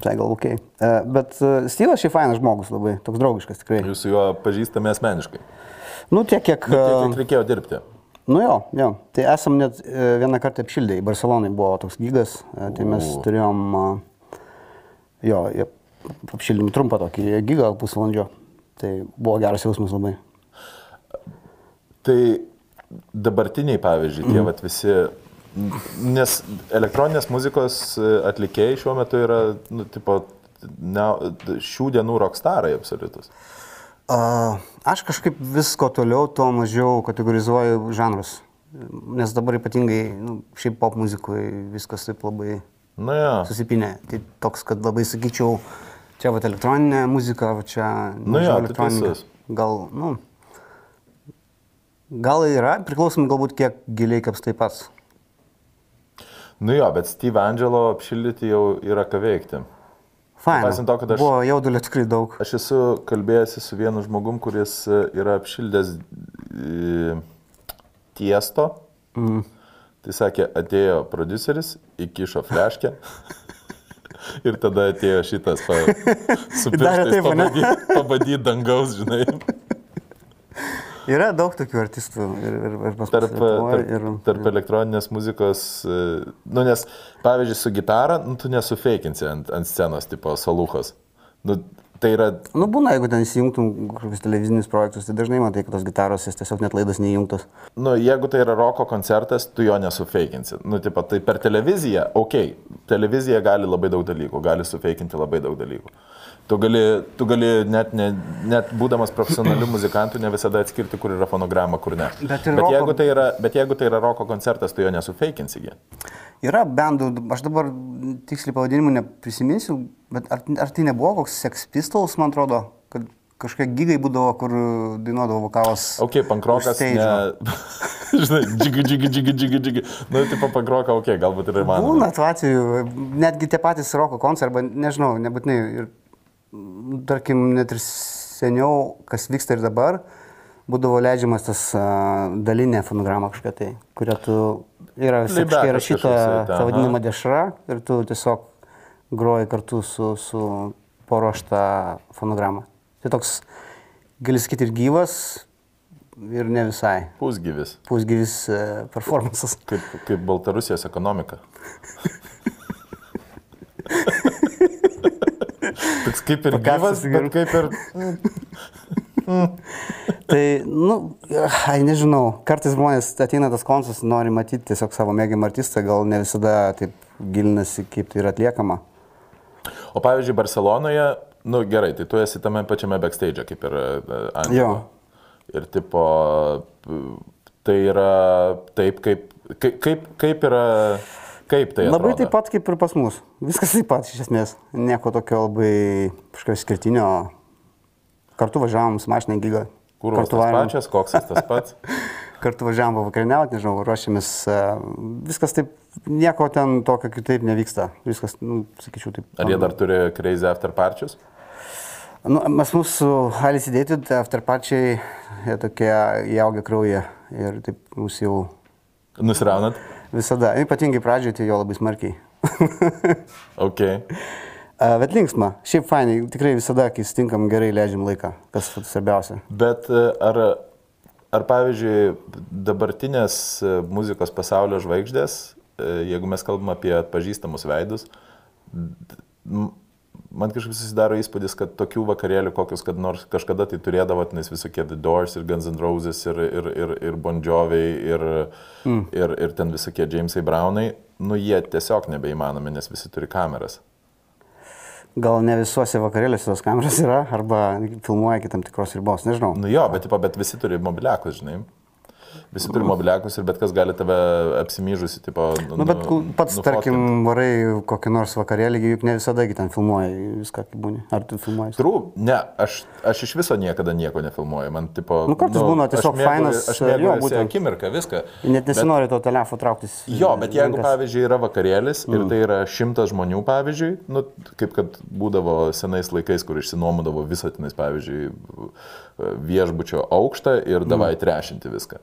Tai gal ok. E, Bet e, Styvas šiaip fainas žmogus labai, toks draugiškas tikrai. Jūs su juo pažįstami asmeniškai. Nu, tiek, kiek... Tiek, e, kiek reikėjo dirbti. Nu jo, jo. Tai esam net e, vieną kartą apšildę. Į Barcelonai buvo toks gygas, e, tai mes O. turėjom, e, jo, apšildėm trumpą tokį gigą pusvalandžio. Tai buvo geras jausmas labai. Tai dabartiniai, pavyzdžiui, tie vat visi, nes elektroninės muzikos atlikėjai šiuo metu yra, nu, tipo, ne, šių dienų rockstarai absoliutus. A, aš kažkaip visko toliau, tuo mažiau kategorizuoju žanrus. Nes dabar ypatingai, nu, šiaip pop muzikoje viskas taip labai Na, ja. susipinę. Tai toks, kad labai sakyčiau, Čia va elektroninė muzika, va čia Nu jo, tai elektroninė. Gal, nu, gal yra, priklausomai galbūt kiek giliai kapstai pats. Nu jo, bet Steve Angelo apšildyti jau yra ką veikti. Fain. Nepaisant to, kad aš- Buvo jaudulio tikrai daug. Aš esu kalbėjęs su vienu žmogum, kuris e, yra apšildęs e, tiesto. Mm. Tai sakė, atėjo produceris, įkišo fleškę. Ir tada atėjo šitas, pa, su pirštais taip, ane? pabadyt, pabadyt dangaus, žinai. Yra daug tokių artistų ir, ir, ir pas Tarp, mus Lietuvoj, tarp, ir, tarp elektroninės muzikos, e, nu nes, pavyzdžiui, su gitara, nu, tu nesufeikinsi ant, ant scenos, tipo, saluhos. Nu, tai yra Nu, būna, jeigu ten įsijungtum kažkokius televizinius projektus, tai dažnai matai, kad tos gitaros jas tiesiog net laidos neįjungtos. Nu, jeigu tai yra roko koncertas, tu jo nesufeikinsi. Nu, tipo, tai per televiziją, okei, okay, televizija gali labai daug dalykų, gali sufeikinti labai daug dalykų. Tu gali, tu gali net, ne, net būdamas profesionaliu muzikantu ne visada atskirti, kur yra fonograma, kur ne. Bet bet, roko- jeigu tai yra, bet jeigu tai yra roko koncertas, tu jo nesufeikinsi. gi. Yra bendų, aš dabar tiksliai pavadinimų neprisiminsiu, bet ar, ar tai nebuvo koks Sex Pistols, man atrodo, kad kažkokie gygai būdavo, kur dainuodavo vokalas. Ok, pankrokas, ne. Žinai, džigi, džigi, džigi, džigi, džigi. Nu, tipo pankroka, ok, galbūt ir įmanoma. Būna tų atvejų, netgi tie patys roko koncertai, arba nežinau, nebūtinai, ir, tarkim, net ir seniau, kas vyksta ir dabar, būdavo leidžiamas tas a, dalinė fonograma kažkokia tai, kuria tu yra visiškai rašyta ta vadinama dešra ir tu tiesiog groji kartu su, su paruošta fonograma. Tai toks, gali sakyti, ir gyvas, ir ne visai. Pusgyvis. Pusgyvis e, performances. Kaip, kaip Baltarusijos ekonomika. Toks kaip ir gyvas, bet kaip ir... Tai, nu, ai, nežinau, kartais žmonės ateina tas koncertas, nori matyti tiesiog savo mėgiamą artistą, gal ne visada taip gilinasi, kaip tai yra atliekama. O pavyzdžiui, Barcelonoje, nu gerai, tai tu esi tame pačiame backstage, kaip ir Andriu. Jo. Ir tipo, tai yra taip, kaip, kaip, kaip yra, kaip tai Labai atrodo? taip pat kaip ir pas mus. Viskas taip pat iš esmės. Nieko tokio labai kažkokio skirtinio. Kartu važiavam su mašina į gygą. Kurvas Kartu varėm- pačias, koksas tas pats. Kartu važiavam vakarieniauti, nežinau, ruošiamės. e, Viskas taip, nieko ten tokio kitaip nevyksta. Viskas, nu, sakyčiau, taip. Ar jie dar turi crazy after parčius? Nu, mes mūsų Alice Dated afterpačiai, jie tokie įaugę kraują ir taip mus jau Nusiraunat? Visada, ypatingai pradžioje, tai jo labai smarkiai. Ok. A, Bet linksma, šiaip fainai, tikrai visada, kai sutinkam, gerai leidžiam laiką, kas svarbiausia. Bet e, ar, ar pavyzdžiui, dabartinės e, muzikos pasaulio žvaigždės, e, jeigu mes kalbam apie atpažįstamus veidus, man kažkaip susidaro įspūdis, kad tokių vakarėlių, kokius kad nors kažkada tai turėdavo, nes visokie The Doors ir Guns N' Roses ir, ir, ir, ir Bon Joviai ir, mm. ir, ir ten visokie Jamesai Brownai, nu jie tiesiog nebeįmanomi, nes visi turi kameras. Gal ne visuose vakarėliuose tos kameros yra, arba filmuoja iki tam tikros ribos, nežinau. Nu jo, bet, tipo, bet visi turi mobiliakus, žinai. Visi turi mobiliakus ir bet kas gali tave apsimyžusi, tipo. Nu, bet kul- pats, tarkim, varai kokį nors vakarėlį, juk ne visada ten filmuoja viską, kaip būni. Ar tu filmuoji? Trū, ne, aš, aš iš viso niekada nieko nefilmuoju. Man, tipo, Nu, kartais būna tiesiog aš mėgauju- fainas, Aš mėgaujuosi būtent. akimirką, viską. Net nesinori to telefono trauktis. Jo, bet jeigu, rankas. pavyzdžiui, yra vakarėlis mm. ir tai yra šimtas žmonių, pavyzdžiui, nu, kaip kad būdavo senais laikais, kur išsinuomodavo visą tenais, pavyzdžiui, viešbučio aukštą ir davai mm. trešinti viską.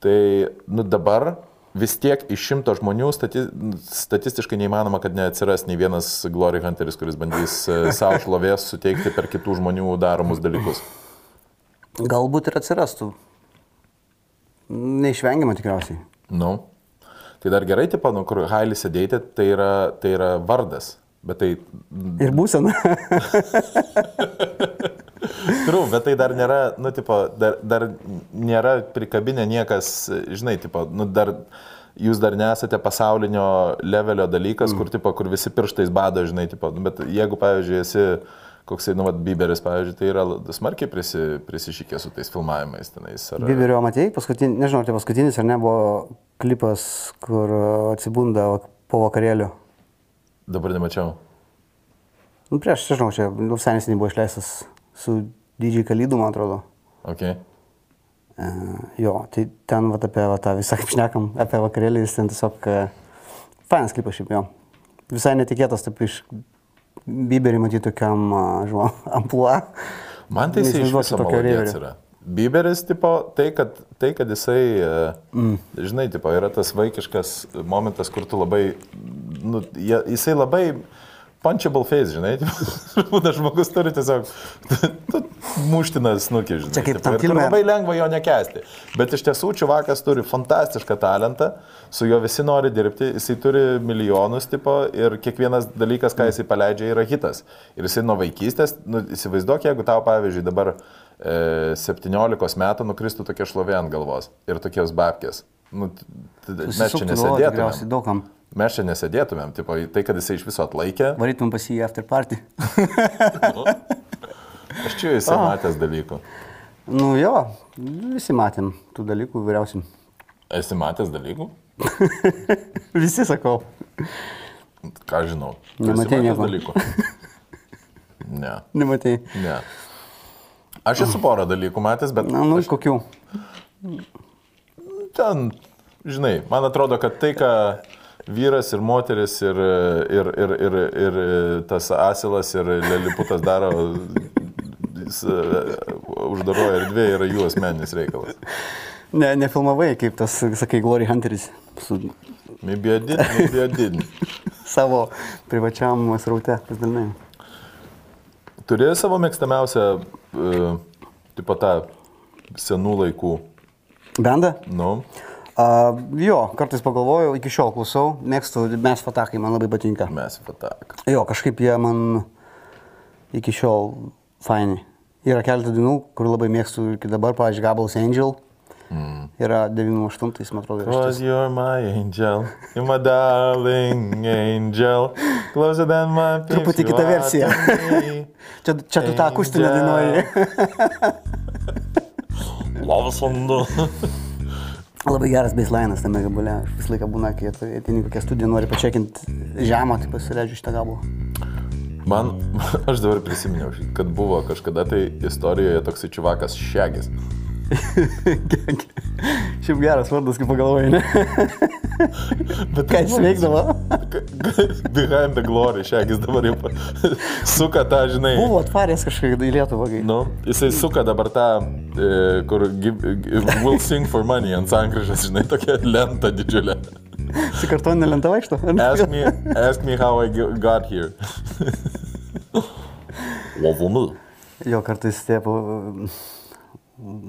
Tai, nu, dabar vis tiek iš šimto žmonių stati, statistiškai neįmanoma, kad neatsiras nei vienas Glory Hunteris, kuris bandys e, savo šlovės suteikti per kitų žmonių daromus dalykus. Galbūt ir atsirastų. Neišvengiama tikriausiai. Nu. Tai dar gerai, tipo, nu, kur Hailį sėdėti, tai yra, tai yra vardas. Bet tai Ir būsena. True, bet tai dar nėra, nu, tipo, dar, dar nėra prikabinę niekas, žinai, tipo, nu, dar, jūs dar nesate pasaulinio levelio dalykas, mm. kur, tipo, kur visi pirštais bado, žinai, tipo, nu, bet jeigu, pavyzdžiui, esi koksai, nu, vat, Biberis, pavyzdžiui, tai yra smarkiai prisi, prisišykė su tais filmavimais tenais. Ar... Biberio matėjai, paskutin, nežinau, ar tai paskutinis ar ne, buvo klipas, kur atsibunda po vakarėlio. Dabar nemačiau. Nu, prieš, žinau, čia nu, visai neseniai buvo išleistas su didžiai kalydu, man atrodo. Okay. E, jo, tai ten vat, apie va, tą visą, kaip šnekam, apie vakarėlį, jis ten tiesiog e, fainas klipas šiaip jo. Visai netikėtas, taip iš Biberį matyti tokiam, žinau, amplua. Man tai jisai iš viso tokio yra. Biberis, tipo, tai, kad, tai, kad jisai, mm. žinai, tipo, yra tas vaikiškas momentas, kur tu labai, nu, jisai labai punchable face, žinai, būna žmogus turi tiesiog muštiną snukį, žinai. Čia kaip tam filme- Labai lengva jo nekesti. Bet iš tiesų čiuvakas turi fantastišką talentą, su juo visi nori dirbti, jisai turi milijonus tipo ir kiekvienas dalykas, ką jisai paleidžia, yra hitas. Ir jisai nuo vaikystės, nu, įsivaizduok, jeigu tau, pavyzdžiui, dabar e, 17 metų nukristų tokia šlovė ant galvos ir tokios babkės. Nu, mes čia galvą tikriausiai daugam. Mes čia nesėdėtumėm, tipo, tai, kad jisai iš viso atlaikė. Varytum pas jį after party. Aš čia jisai matęs dalykų. nu jo, visi matėm tų dalykų vyriausim. Esi matęs dalykų? visi sakau. Ką žinau. Matęs nieko. dalykų? Ne. Nematai. Ne. Aš esu porą dalykų matęs, bet Na, nu, kokių? ten, žinai, man atrodo, kad tai, ką vyras ir moteris ir, ir, ir, ir, ir tas asilas ir leliputas daro e, uždaroje erdvėje, yra jų asmeninis reikalas. Ne, nefilmavai, kaip tas, sakai, Glory Hunteris su Maybe I did, maybe I didn't. savo privačiam sraute pasidalinai. Turi savo mėgstamiausią, uh, tipo tą senų laikų, Bendą? nu, Uh, jo, kartais pagalvoju, iki šiol klausau, mėgstu, mes fatakai, man labai patinka. mes fatak. Jo, kažkaip jie man iki šiol faini. Yra keletą dainų, kur labai mėgstu iki dabar, pavyzdžiui, Gabal's Angel. Mm. Yra 98, man atrodo. yra Cause you're my angel, you're my darling angel, closer than my pips Truputį to me. Čia, čia tu tą akustinę dainuoji. Labas vandu. Labai geras baselainas tame gabale. Aš Visą laiką būna, kai at- ateini kokią studiją, nori pačiakinti žemą, tai pasileidžiu šitą gabalą. Man, aš dabar prisiminiau, kad buvo kažkada tai istorijoje toks čiuvakas Šegis. Šiaip geras vardas, kaip pagalvojai, ne? Bet Ką jis veikdavo? Behind the glory Šegis dabar jau suka tą, žinai. Buvo atvaręs kažkaip į Lietuvą. Kai... Nu, jisai suka dabar tą, e, kur will sing for money ant sankryžas, žinai, tokia lenta didžiulė. Su kartoninė lenta vaikšto? Ask me, ask me how I got here. Lavumi. Jo, kartais tie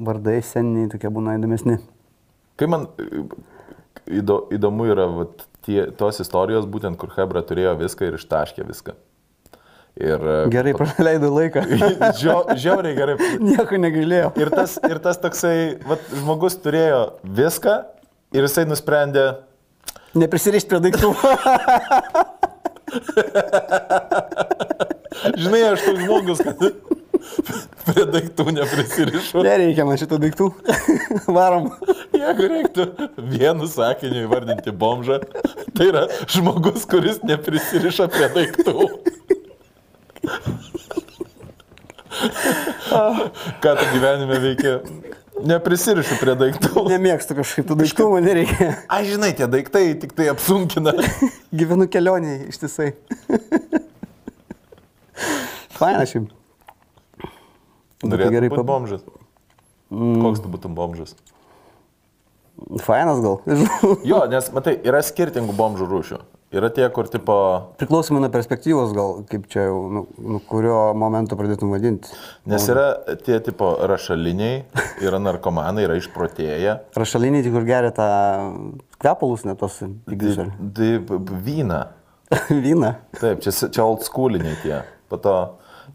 vardai seniai tokie būna įdomesni. Kai man e, įdo, įdomu yra vat, tie, tos istorijos, būtent kur Hebra turėjo viską ir ištaškė viską. Ir, e, Gerai praleidau laiką. Žio, žiauriai gerai. Nieko negailėjau. Ir tas, ir tas toksai, vat, žmogus turėjo viską ir jisai nusprendė, Neprisirišti prie daiktų. žinai, aš toks žmogus, kad prie daiktų neprisirišu. Nereikia man šitų daiktų. Varom. Jeigu reiktų vienu sakiniu įvardinti bomžą, tai yra žmogus, kuris neprisiriša prie daiktų. Ką tu gyvenime veikia? Neprisirišu prie daiktų. Nemėgstu kažkaip tų daiktų, man nereikia. Ai, žinai, tie daiktai tik tai apsunkina. Gyvenu kelioniai ištisai. Faina šiaip. Norėtum gerai būti bomžas. Koks tu būtum bomžas? Fainas gal. Jo, nes, matai, yra skirtingų bomžų rūšių. Yra tie, kur tipo... Priklausomai nuo perspektyvos gal, kaip čia jau, nu, nu kurio momento pradėtum vadinti. Nes yra tie tipo rašaliniai, yra narkomanai, yra išprotėję. Rašaliniai, tik kur geria tą kvepalus, net tos pigius. ar- Tai vyną. Vyną. Taip, čia, čia old schooliniai tie. Po to.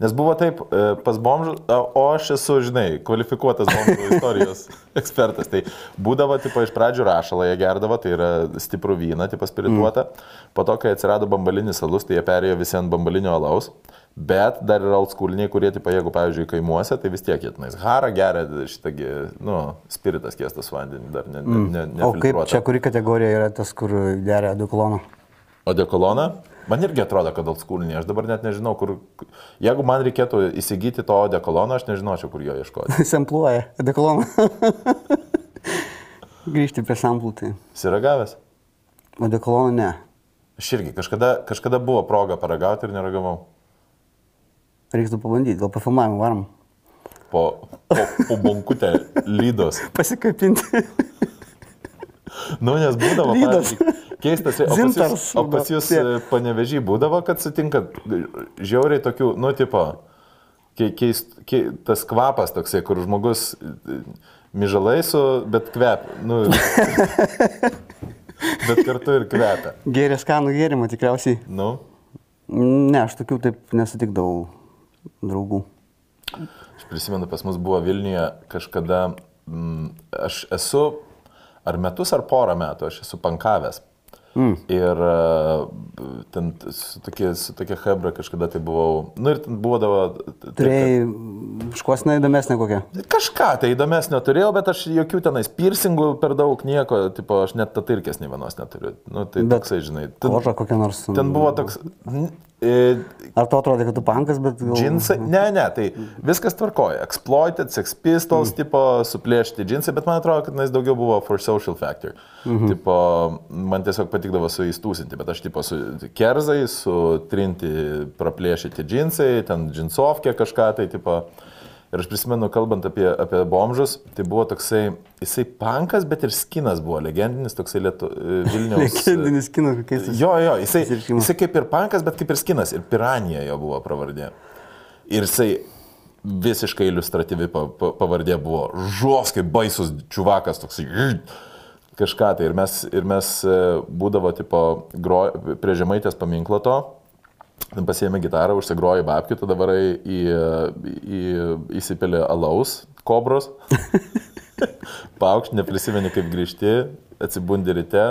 Nes buvo taip, e, pas bomžų, o aš esu, žinai, kvalifikuotas bomžų istorijos ekspertas. Tai būdavo, tipo, iš pradžių rašalą jie gerdavo, tai yra stiprų vyną, tipo spirituotą. Mm. Po to, kai atsirado bambalinis alus, tai jie perėjo visi ant bambalinio alaus. Bet dar yra old schooliniai, kurie, tipo, jeigu, pavyzdžiui, kaimuose, tai vis tiek jie tenais. Hara geria šitągi, nu, spiritas kiestas vandenį, dar ne, ne, ne, O kaip čia kuri kategorija yra tas, kur geria dekoloną? O dekoloną? Man irgi atrodo, kad oldschooliniai, aš dabar net nežinau, kur, jeigu man reikėtų įsigyti to dekolono, aš nežinočiau, kur jo ieškoti. Sempluoja, dekoloną. Grįžti prie samplų, tai. Siragavęs? O dekoloną ne. Aš irgi kažkada, kažkada buvo proga paragauti ir neragavau. Reiktų pabandyti, gal pafilmavimą varom. Po, po, po bonkutę lydos. Pasikapinti. Nu, nes būdavo, keistas, o pas jūs, o pas jūs būdavo, e, panevežį būdavo, kad sutinkat žiauriai tokių, nu, tipo, ke- keist, ke, tas kvapas toksai, kur žmogus e, myžalai su, bet kvep, nu, bet kartu ir kvepia. Gėrė skanų gėrimą tikriausiai. Nu, Ne, aš tokių taip nesutikdavau draugų. Aš prisimenu, pas mus buvo Vilniuje kažkada, mm, aš esu ar metus, ar porą metų, aš esu pankavęs. Mm. Ir e, ten su tokia, su tokia hebra kažkada tai buvau. Nu ir ten būdavo. Turėjai škosną įdomesnę kokią. Kažką tai įdomesnio turėjau, bet aš jokių tenais piercingų per daug nieko, tipo, aš net tatirkės nei vienos neturiu. Nu, tai Bet toksai, žinai. Ten, kokia nors. ten buvo toks... e, Ar to atrodė, kad tu pankas, bet gal... Džinsai, ne, ne, tai viskas tvarkoja. Exploited, Sex Pistols, mm. tipo, suplėšti džinsai, bet man atrodo, kad jis daugiau buvo for social factor. Mm -hmm. tipo, man tiesiog patikdavo su jais tūsinti, bet aš tipo su kerzai, su trinti, praplėšyti džinsai, ten džinsovkė kažką, tai tipo. Ir aš prisimenu, kalbant apie, apie bomžus, tai buvo toksai, jisai pankas, bet ir skinas buvo legendinis, toksai Lietu, Vilniaus. Legendinis kinas, kokiais jis. Jo, jo, jisai, jisai kaip ir pankas, bet kaip ir skinas. Ir piranija jo buvo pravardė. Ir jisai visiškai iliustratyvi pa, pa, pavardė buvo. Žos kaip baisus čiuvakas toksai. Kažką tai. Ir mes, ir mes e, būdavo, tipo, gro, prie žemaitės paminklo to. Ten pasiėmė gitarą, užsigrojo babkių, tada varai į, į, įsipilė alaus, kobros. Paukšt, neprisimeni kaip grįžti, atsibundi ryte,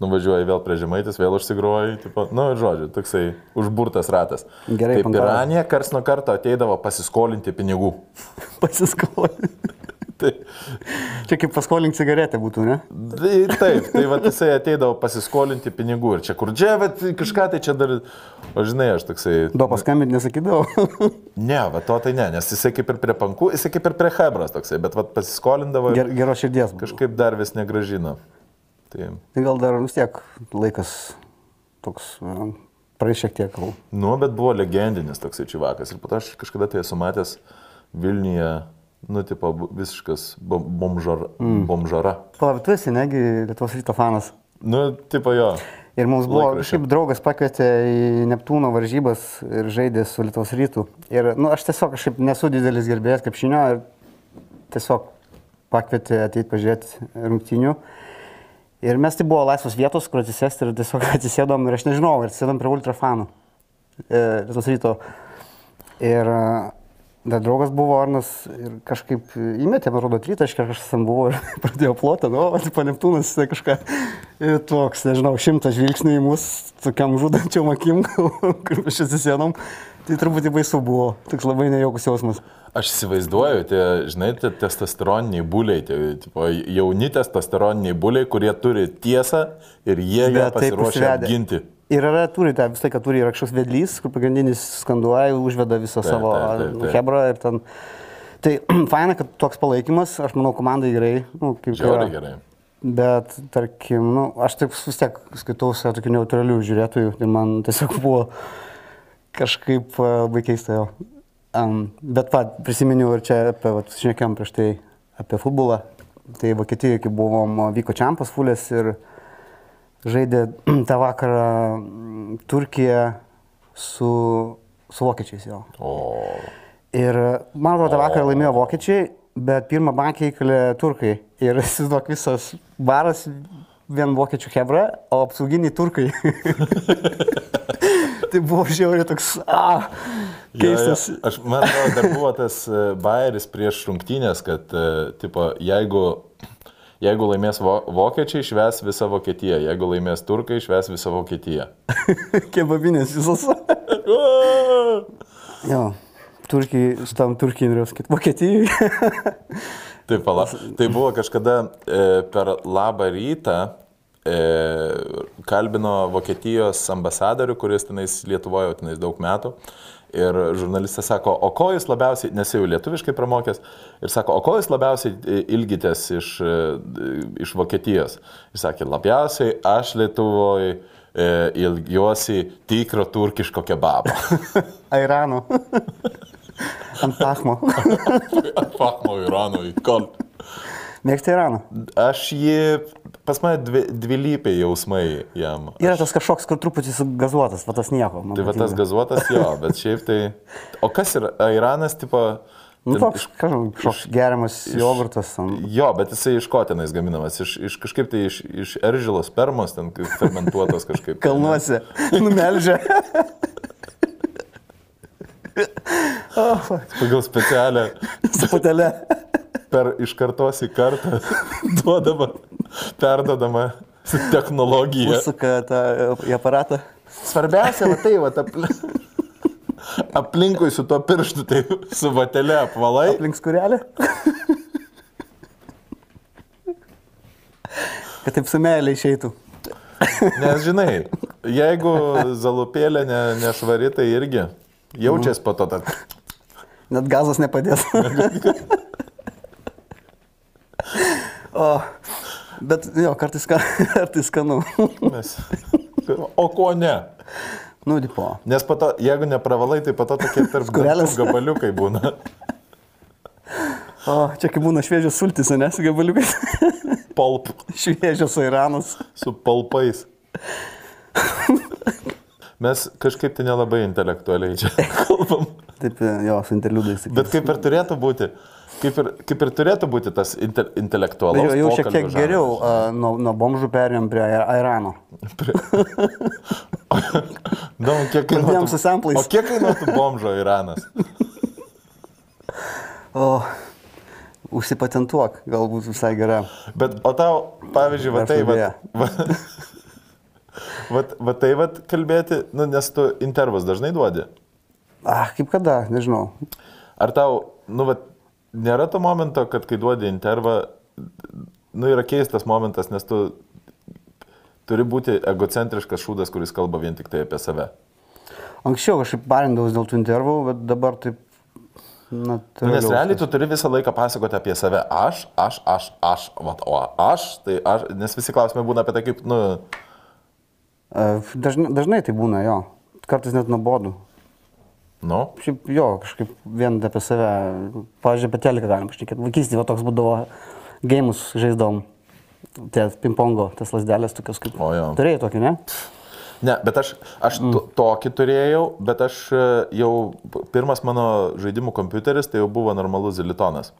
nuvažiuoji vėl prie žemaitis, vėl užsigroji, tipo, nu, ir žodžiu, toksai užburtas ratas. Gerai, pankavai. piranė, kars nuo karto ateidavo pasiskolinti pinigų. Pasiskolinti. Tai, Čia kaip paskolink cigaretę būtų, ne? tai taip, tai va jisai ateidavo pasiskolinti pinigų ir čia kur čia, bet kažką tai čia dar, o žinai, aš toksai... Do paskambinti nesakydavau. Ne, va to tai ne, nes jisai kaip ir prie pankų, jisai kaip ir prie hebras toksai, bet va pasiskolindavo ir Ger, geros širdies. Kažkaip. dar vis negražino. Tai, Tai gal dar vis tiek laikas toks, praeis šiek tiek gal. nu, bet buvo legendinis toksai čivakas ir po to aš kažkada tai esu matęs Vilniuje, nu, tipo, visiškas bom- bomžar, mm. bomžara. Palauk, tu esi, negi Lietuvos ryto fanas. Nu, tipo jo. Ir mums buvo, Laikraščio. kažkaip draugas pakvietė į Neptūno varžybas ir žaidė su Lietuvos rytų. Ir, nu, aš tiesiog kažkaip nesu didelis gerbėjas krepšinio ir tiesiog pakvietė ateiti pažiūrėti rungtinių. Ir mes tai buvo laisvos vietos, kur atsisėsti ir tiesiog atsisėdom ir aš nežinau, ir atsisėdom prie ultrafanų e, Lietuvos ryto. Ir dar draugas buvo Arnas ir kažkaip įmetė, man atrodo, tritaškį, kažkas ten buvo ir pradėjo plotą, nu, o, tipo Neptūnas kažką ir toks, nežinau, šimtas žvilgsnių į mus, tokiam žudančiam akim, kur čia atsisėdom. Tai truputį baisu buvo, toks labai nejaukus jausmas. Aš įsivaizduoju, tie, žinai, tie testosteroniniai būliai, tie tipo, jauni testosteroniniai būliai, kurie turi tiesą ir jie ją užsivedę. apginti. Ir yra, turi tą visą laiką turi yra kažkoks vedlys, kur pagrindinis skanduoja, užveda visą Taip, savo taip, taip, hebrą ir ten. Tai faina, kad toks palaikymas, aš manau, komandai gerai. Nu, kaip Žiauriai gerai. Bet, tarkim, nu, aš taip vis tiek skaitau save tokių neutralių žiūrėtojų ir man tiesiog buvo kažkaip e, labai keista jo. Um, bet pat prisiminiau ir čia apie, vat, šnekėjom prieš tai apie futbolą. Tai Vokietijoje, kai buvom, vyko čempas fulės ir žaidė tą vakarą mm, Turkija su, su vokiečiais jo. O, Ir man atrodo, tą vakarą laimėjo vokiečiai, bet pirmą bankę įkalė turkai. Ir įsivaizduok visas baras vien vokiečių hebra, o apsauginiai turkai. tai buvo žiauriai toks, a, keistas. Jo, jo. Aš man atrodo, dar buvo tas e, bairis prieš rungtynės, kad, e, tipo, jeigu, jeigu laimės vo, vokiečiai, šves visą Vokietiją, jeigu laimės turkai, šves visą Vokietiją. Kebabinės visos. jo, turkiai, šitam turkiai norėjau sakyti, Vokietijai. Tai, pala, tai buvo kažkada e, per labą rytą e, kalbino Vokietijos ambasadorių, kuris tenais Lietuvoje jau tenais daug metų. Ir žurnalistas sako, o ko jūs labiausiai, nes jau lietuviškai pramokęs, ir sako, o ko jūs labiausiai e, ilgitės iš, e, iš Vokietijos? Jis sakė, labiausiai aš Lietuvoje ilgiuosi tikro turkiško kebabo. Airano. Ant Pachmo. Fakmo Irano į kol. Mėgsti Iraną? Aš jį, pas mane dvi, dvilypiai jausmai jam. Yra tas kažkoks, kur truputį sugazuotas, va tas nieko. Tai va tas gazuotas jo, bet šiaip tai... O kas yra Iranas, tipo... Nu, toks, kažkoks, geriamas jogurtas. Jo, bet jisai iš ko tenais gaminamas? Iš, iš kažkaip tai iš, iš eržilo spermos, ten fermentuotas kažkaip. Kalnuose. Numelžia. oh. Pagal specialią Su patelė. Per iš kartos į kartą duodama, perdodama technologija. Užsuka tą į aparatą. Svarbiausia, va tai, va, apli... aplinkui su tuo pirštu, tai su vatelė apvalai. Aplink skurelį. Kad taip su meilė išeitų. Nes žinai, jeigu zalupėlė ne, nešvari, tai irgi jaučiasi po to. Ta... Net gazas nepadės. o, bet jo, kartais, ska, kartais skanu. Nes... O ko ne? nu, tipo. Nes po to, jeigu nepravalai, tai po to tokie tarp gabaliukai būna. O, čia kaip būna šviežios sultis, nes gabaliukas. Palp šviežios airanas. su palpais. Mes kažkaip tai nelabai intelektualiai čia kalbam. Taip, jo, su interliudais. Bet kaip ir turėtų būti. Kaip ir, kaip ir turėtų būti tas inte, intelektualus. Jau, jau šiek tiek pokalbio geriau žanras. a, nuo, nuo bomžų perėjom prie Air- Airano. Na, o kiek Pradėjom kainuotų, o kiek kainuotų bomžo Iranas? O, užsipatentuok, galbūt visai gera. Bet, o tau, pavyzdžiui, va tai, va, va, va, va tai, va, kalbėti, nu, nes tu intervus dažnai duodi. Ah, kaip kada, nežinau. Ar tau, nu, va, nėra to momento, kad kai duodi intervą, nu, yra keistas momentas, nes tu turi būti egocentriškas šūdas, kuris kalba vien tik tai apie save. Anksčiau kažkaip barindavau dėl tų intervų, bet dabar taip... Na, Nu, nes realiai tu turi visą laiką pasakoti apie save. Aš, aš, aš, aš, vat, o aš, tai aš, nes visi klausimai būna apie tai, kaip, nu, Dažnai, dažnai tai būna, jo. Kartais net nuobodu. Nu, Šiaip jo, kažkaip vien apie save. Pavyzdžiui, apie teleką galim pašnekėti. Vaikystėje va toks būdavo, gėjimus žaisdavom. Tie pingpongo, tas lasdelės tokios kaip. O jo. Turėjai tokį, ne? Ne, bet aš, aš mm. tokį turėjau, bet aš e, jau pirmas mano žaidimų kompiuteris tai jau buvo normalus zilitonas.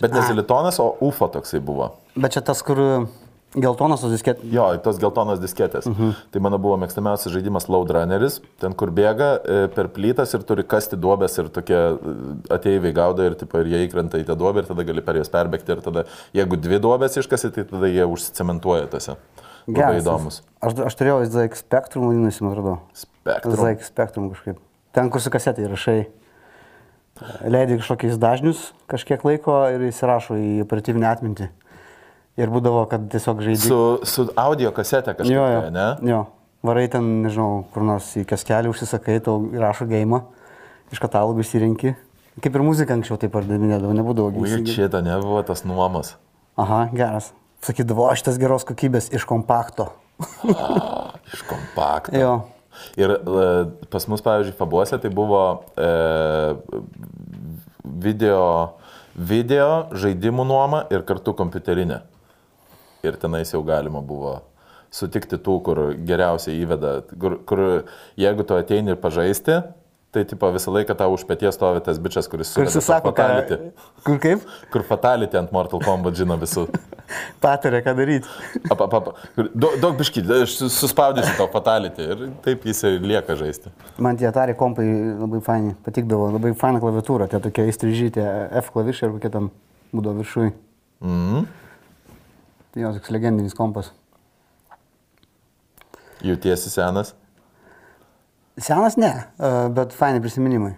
Bet ne zilitonas, o UFO toksai buvo. Bet čia tas, kur geltonas tos disketės. Jo, tos geltonos disketės. Mhm. Tai mano buvo mėgstamiausias žaidimas Load Runneris, ten kur bėga e, per plytas ir turi kasti duobės ir tokie e, ateiviai gaudo ir, tipo, ir jie įkrenta į tą duobę ir tada gali per jas perbėgti ir tada, jeigu dvi duobės iškasi, tai tada jie užsicementuoja tose. Labai įdomus. Aš, aš turėjau ZX Spectrum, vadinasi, man atrodo. Spektrum. ZX Spectrum kažkaip. Ten, kur su kasetė įrašai. Leidai kažkokiais dažnius kažkiek laiko ir įsirašo į operatyvinę atmintį. Ir būdavo, kad tiesiog žaidži. Su, su audio kasetė kažkaip, Jo, jo. ne? jo. Varai ten, nežinau, kur nors į kaskelį užsisakai, tau įrašo gėjimą, iš katalogų įsirinki. Kaip ir muzika anksčiau taip pardavinėdavo, nebūdavo Ui, įsigyt. šitą nebuvo tas nuomas. Aha, geras. Sakydavo, aš tas geros kokybės iš kompakto. Iš kompakto. Jo. Ir e, pas mus, pavyzdžiui, Fabuose tai buvo e, video, video žaidimų nuoma ir kartu kompiuterinė. Ir tenais jau galima buvo sutikti tų, kur geriausiai įveda, kur, kur jeigu tu ateini ir pažaisti, tai tipo visą laiką tau už pėties stovi tas bičias, kuris Kur suveda susako, tą fatality. ką. Kur kaip? Kur fatality ant Mortal Kombat žino visų. Patarė, ką daryti. Apa, apa, apa. Daug, daug biškį, aš sus- suspaudysiu to fatality ir taip jis ir lieka žaisti. Man tie Atari kompai labai faini, patikdavo, labai faina klaviatūra, tie tokie įstrižyti F klavišai ir kokie tam būdavo viršui. Mhm. Tai jo, toks legendinis kompas. Jautiesi senas. Senas ne, e, bet faini prisiminimai.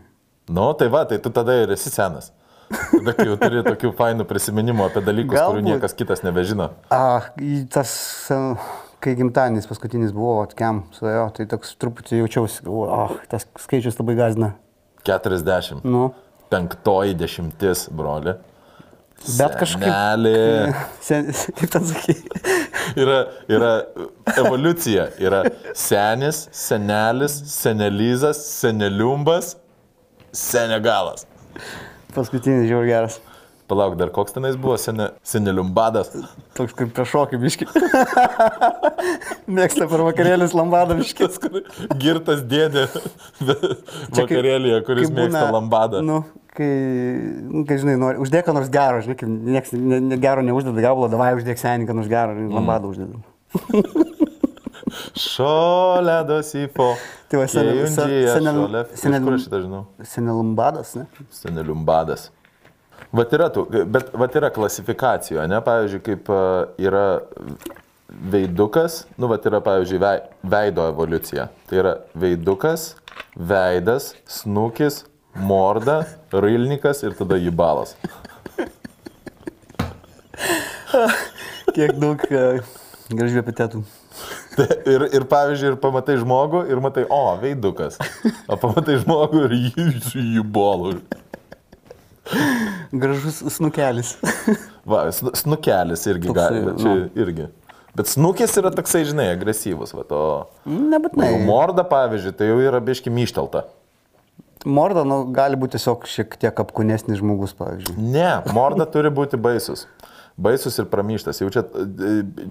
Nu, tai va, tai tu tada ir esi senas. Tada kai jau turi tokių fainų prisiminimų apie dalykus, kurių Galbūt. niekas kitas nebežino. A, tas, e, kai gimtadienis paskutinis buvo, atkiam suėjo, tai toks truputį jaučiausi, galvoju, ah, tas skaičius labai gazina. 40. Nu, Penktoji dešimtis, broli. Bet kažkaip- Senelė. sen, kaip ten sakai, Yra, yra evoliucija. Yra senis, senelis, senelizas, seneliumbas, senegalas. paskutinis žiaur geras. Palauk, dar koks tenais buvo sene, seneliumbadas. Toks kaip priešokį biški. Mėgsta per vakarėlius lambadą biški. Tas, kur girtas dėdė vakarėlėje, kuris mėgsta lambadą. Nu, kai, nu, kai žinai, nori, uždėk nors gero, žinai, kaip nieks ne, ne gero neuždeda gabalo, davai uždėk senį, ką nors gero, Mm. lambadą uždeda. Šoledo sifo. Tai va, senel- Kejundžyje, senel- šole- senel- Iš Kur aš šitą žinau? Senė lambadas, ne? Seneliumbadas. Vat yra, tų, bet vat yra klasifikacijų, ne? Pavyzdžiui, kaip a, yra veidukas, nu, vat yra, pavyzdžiui, vei, veido evoliucija. Tai yra veidukas, veidas, snukis, morda, railnikas ir tada jybalas. Kiek daug uh, gražių epitetų. Tai Ir, ir pavyzdžiui, ir pamatai žmogų ir matai, o, veidukas. O pamatai žmogų ir jį jybalu. Gražus snukelis. Va, snu- snukelis irgi gali, čia nu. irgi. Bet snukis yra toksai, žinai, agresyvus, va, o Nebūtinai. o morda, pavyzdžiui, tai jau yra biški myštelta. Morda, nu, gali būti tiesiog šiek tiek apkūnesnis žmogus, pavyzdžiui. Ne, morda turi būti baisus. Baisus ir pramyštas. Jau čia,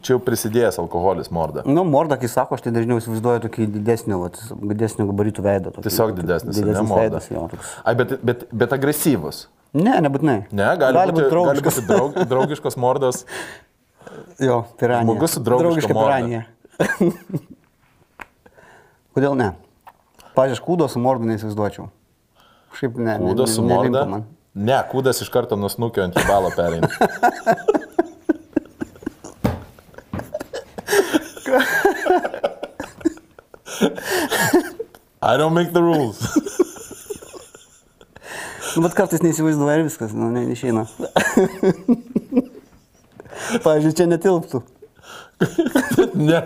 čia jau prisidėjęs alkoholis morda. Nu, morda, kai sako, aš tai dažniau įsivaizduoju tokį didesnį, vat, didesnį gabaritų veidą. Tokį, Tiesiog didesnis, ne didesnis morda. veidas, jo, toks. Ai, bet, bet, bet agresyvus. Ne, nebūtinai. Ne, gali, gali būti, gali draugiškas. būti draug, draugiškos mordos. Jo, piranija. Žmogus su draugiška morda. piranija. Kodėl ne? Pavyzdžiui, kūdo su mordu neįsivaizduočiau. Šiaip ne. ne- Kūdas su ne- man. Ne, kūdas iš karto nusnukio ant jybalo pereina. I don't make the rules. Nu, bet kartais neįsivaizduoju ir viskas, nu, ne, neišeina. Pavyzdžiui, čia netilptų. ne,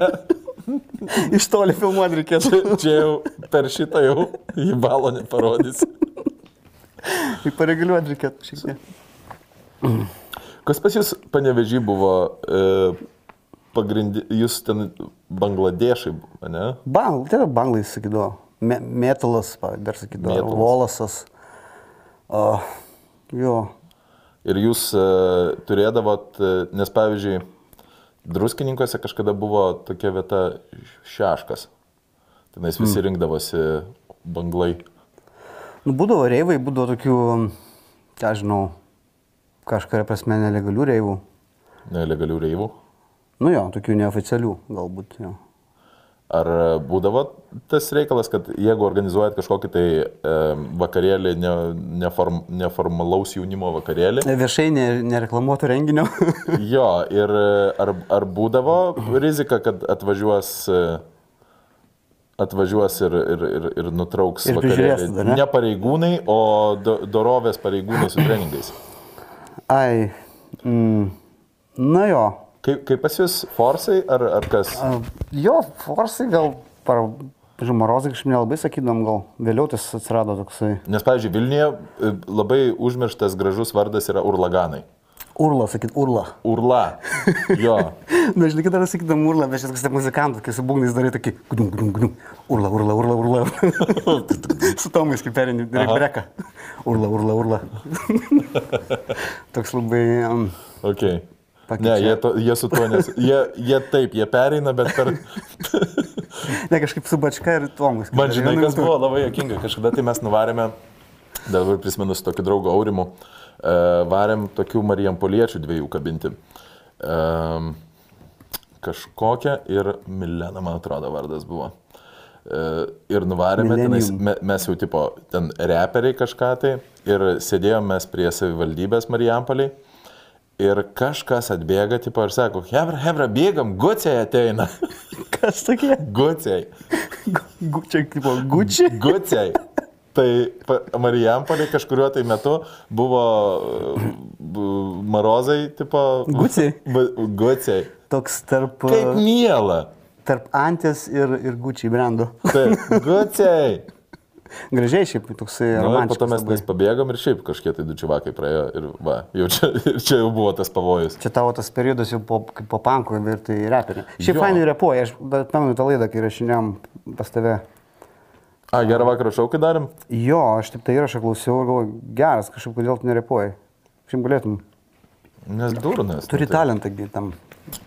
Iš toli filmuoti reikėtų. čia, čia jau per šitą jau jybalo neparodys. Tik pareguliuoti reikėtų šiek tiek. Kas pas jūs panevežį buvo e, pagrindi, jūs ten Bangladešai, ne? Bang, tai yra banglai, sakydavo. Me, metalas, dar sakydavo. Volasas. O, jo. Ir jūs e, turėdavot, e, nes pavyzdžiui, druskininkose kažkada buvo tokia vieta šeškas. Tenais visi rinkdavosi banglai. Nu, būdavo reivai, būdavo tokių, ką žinau, kažkuria prasme nelegalių reivų. Nelegalių reivų. Nu jo, tokių neoficialių galbūt. Jo. Ar e, būdavo tas reikalas, kad jeigu organizuojat kažkokį tai e, vakarėlį, ne, neform, neformalaus jaunimo vakarėlį, Viešai ne, nereklamuotų renginio. jo, ir e, ar, ar būdavo rizika, kad atvažiuos, e, atvažiuos ir, ir, ir, ir nutrauks Ir tada, ne? ne pareigūnai, o do, dorovės pareigūnai su treningais. Ai, mm, na jo. Kaip, kaip pas jūs forsai ar, ar kas? A, Jo, forsai gal, par, žmarozai kažkaip nelabai sakydam, gal vėliau tas atsirado toksai. Nes, pavyzdžiui, Vilniuje e, labai užmirštas gražus vardas yra urlaganai. Urla, sakyt, urla. Urla. Jo. Na, žinai, kada sakydam urla, bet šis kažkas muzikantų, kai su būgnais darai tokį gudum, gudum, gudum. Urla, urla, urla, urla. su tomais kaip perini, Aha. breka. Urla, urla, urla. Toks labai... Um, Okay. Pakeičia. Ne, jie, to, jie su tuo nes. Jie, jie taip, jie pereina, bet per... ne, kažkaip su bačka ir tomais. Man žinai, kas buvo labai jokinga. Kažkada tai mes nuvarėme, dabar prisimenu su tokiu draugu Aurimu, e, varėm tokių Marijampoliečių dviejų kabinti. E, kažkokią ir Milena, man atrodo, vardas buvo. E, ir nuvarėme, tenais, mes jau tipo ten reperiai kažką tai ir sėdėjome mes prie savivaldybės Marijampoliai. Ir kažkas atbėga, tipo, ir sako, Hebra, Hebra, bėgam, guciai ateina. Kas tokie? Guciai. Gu, čia kaip Gucci. Guciai. Tai Marijampolė kažkuriuo tai metu buvo marozai, tipo. Guciai? Guciai. Toks tarp, Kaip miela. tarp Antės ir, ir Gucci brandų. Taip, guciai. Gražiai šiaip toksai Nu, ir po to romantiškas. mes tais pabėgom ir šiaip kažkiek tai du čivakai praėjo ir va, jau čia, ir čia jau buvo tas pavojus. Čia tavo tas periodas jau po, po pankų ir tai reperinė. Šiaip fainai repuoja, aš pamenu tą laidą, kai rašinėjom pas tave. A, gerą vakarą šaukai darėm? Jo, aš taip tą įrašą klausiau ir galvoju, geras, kažkaip kodėl tu nerepuoji. Šiaip galėtum. Nes durnas. Turi nu, tai- talentą, tam.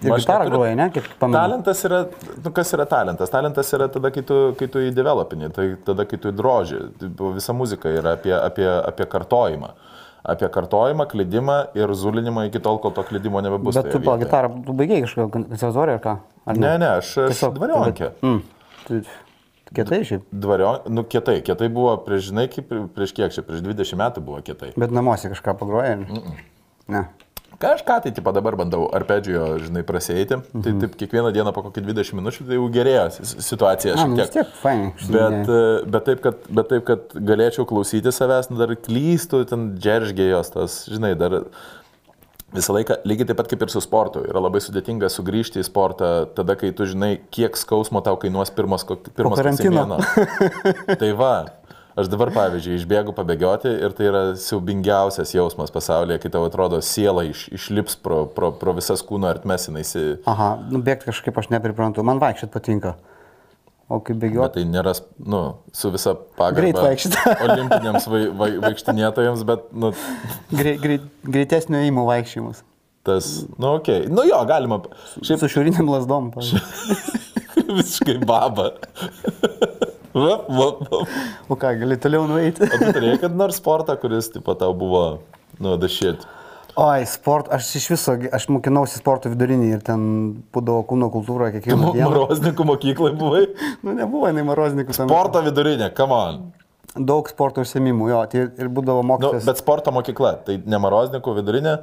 Ir gitarą groja, ne? Kaip pamenu. Talentas yra, nu kas yra talentas? Talentas yra tada, kai tu, kai tu jį developini, tai tada, kai tu jį droži. Tai Visa muzika yra apie, apie, apie kartojimą. Apie kartojimą, klydimą ir zulinimą iki tol, kol to klydimo nebebus. Bet tu, vietoje. gitarą, tu baigiai kažkokią konservatoriją ar ką? Ar Ne, ne, aš, aš dvarionkė. Mm. Kietai šiaip. Dvarion, nu kietai, kietai buvo prieš, žinai, kaip prieš kiek čia, prieš 20 metų buvo kietai. Bet namuose kažką pagroja? Mm -mm. Ne. Kažką tai tipo dabar bandau arpedžio, žinai, prasieiti. Mhm. Tai taip kiekvieną dieną po kokį 20 minučių tai jau gerėja situacija Na, šiek nu, vis tiek. tiek, fainai. Bet, e, bet, taip, kad, bet taip, kad galėčiau klausyti savęs, nu, dar klystų, ten džeržgėjos tas, žinai, dar visą laiką, lygiai taip pat kaip ir su sportu, yra labai sudėtinga sugrįžti į sportą tada, kai tu žinai, kiek skausmo tau kainuos pirmas, pirmas karantino. Tai va, aš dabar pavyzdžiui išbėgu pabėgioti ir tai yra siaubingiausias jausmas pasaulyje, kai tau atrodo siela iš, išlips pro, pro, pro visas kūno artmesinais. Aha, nubėgti kažkaip aš nepriprantu, man vaikščiot patinka. O kaip Bet bėgioti? tai nėra, nu, su visa pagarba Greit vaikščiot. olimpiniams vai, vai, vaikštinėtojams, bet, nu, Grei, grei, greitesnio įmų vaikščiojimus. tas, nu, okei. Okay. Nu jo, galima. Šiaip Su šiauriniam lasdom. pavyzdžiui. visiškai baba. Va, va, va. O ką, gali toliau nueiti? O tu turėjai kad nors sportą, kuris, tipo, tau buvo, nu, dašėt. Oi, sport, aš iš viso, aš mokinausi sporto vidurinį ir ten būdavo kūno kultūra kiekvieną dieną. Moroznikų mokyklai buvai. Nu, nebuvo, nei maroznikų. Sporto vidurinė, come on. Daug sporto užsiemimų, jo, tai ir būdavo Nu, mokytas. bet sporto mokykla, tai ne Maroznikų vidurinė.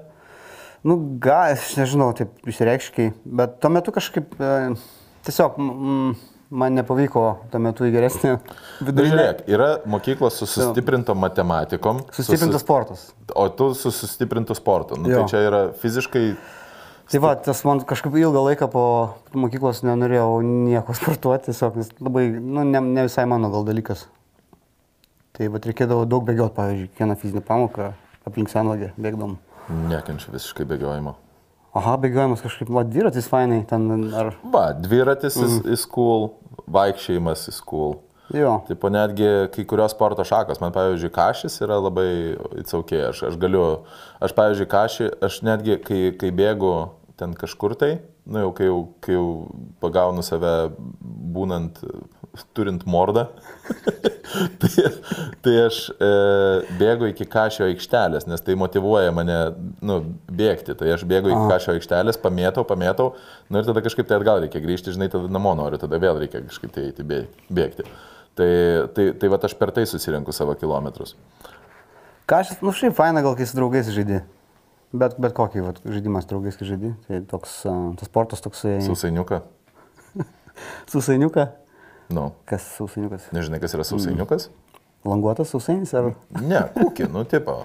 Nu, gal, aš nežinau, taip išreikškiai, bet tuo metu kažkaip e, tiesiog mm, man nepavyko tuo metu į geresnį Nu, vidurinį. žiūrėk, yra mokyklos su sustiprinto matematikom. su Sustiprintas sus- sportas. O tu su sustiprintu sportu. Nu, Jo. tai čia yra fiziškai Tai va, tas man kažkaip ilgą laiką po mokyklos nenorėjau nieko sportuoti, tiesiog nes labai, nu, ne, ne visai mano gal dalykas. Tai va, reikėdavo daug bėgioti, pavyzdžiui, kiekvieną fizinę pamoką aplink senvagę bėgdom. nekenčiu visiškai bėgiojimo. Aha, bėgiojimas kažkaip, va, dviratis fainai, ten ar... Va, dviratis mm. į school, vaikščiojimas į school. Jo, Taip, netgi kai kurios sporto šakos, man pavyzdžiui, kažis yra labai įtsaukiai, aš, aš galiu, aš pavyzdžiui, kažį, aš netgi kai, kai bėgu ten kažkur tai, nu jau kai jau, kai jau pagaunu save būnant, turint mordą, tai, tai aš e, bėgu iki kažio aikštelės, nes tai motivuoja mane, nu, bėgti, tai aš bėgu iki kažio aikštelės, pamėtau, pamėtau, nu ir tada kažkaip tai atgal reikia grįžti, žinai, tada namo noriu, tada vėl reikia kažkaip tai eiti bė- bėgti. Tai, tai, tai va aš per tai susirinku savo kilometrus. kažkas, nu šiaip faina gal kai su draugais žaidži. Bet, bet kokį va, žaidimą su draugais kai žaidži, tai toks, tas sportas toksai... Sausainiuką. Sausainiuką? Nu, Kas sausainiukas? nežinai, kas yra sausainiukas? Languotas sausainis ar... Ne, kūkį, nu, tipo.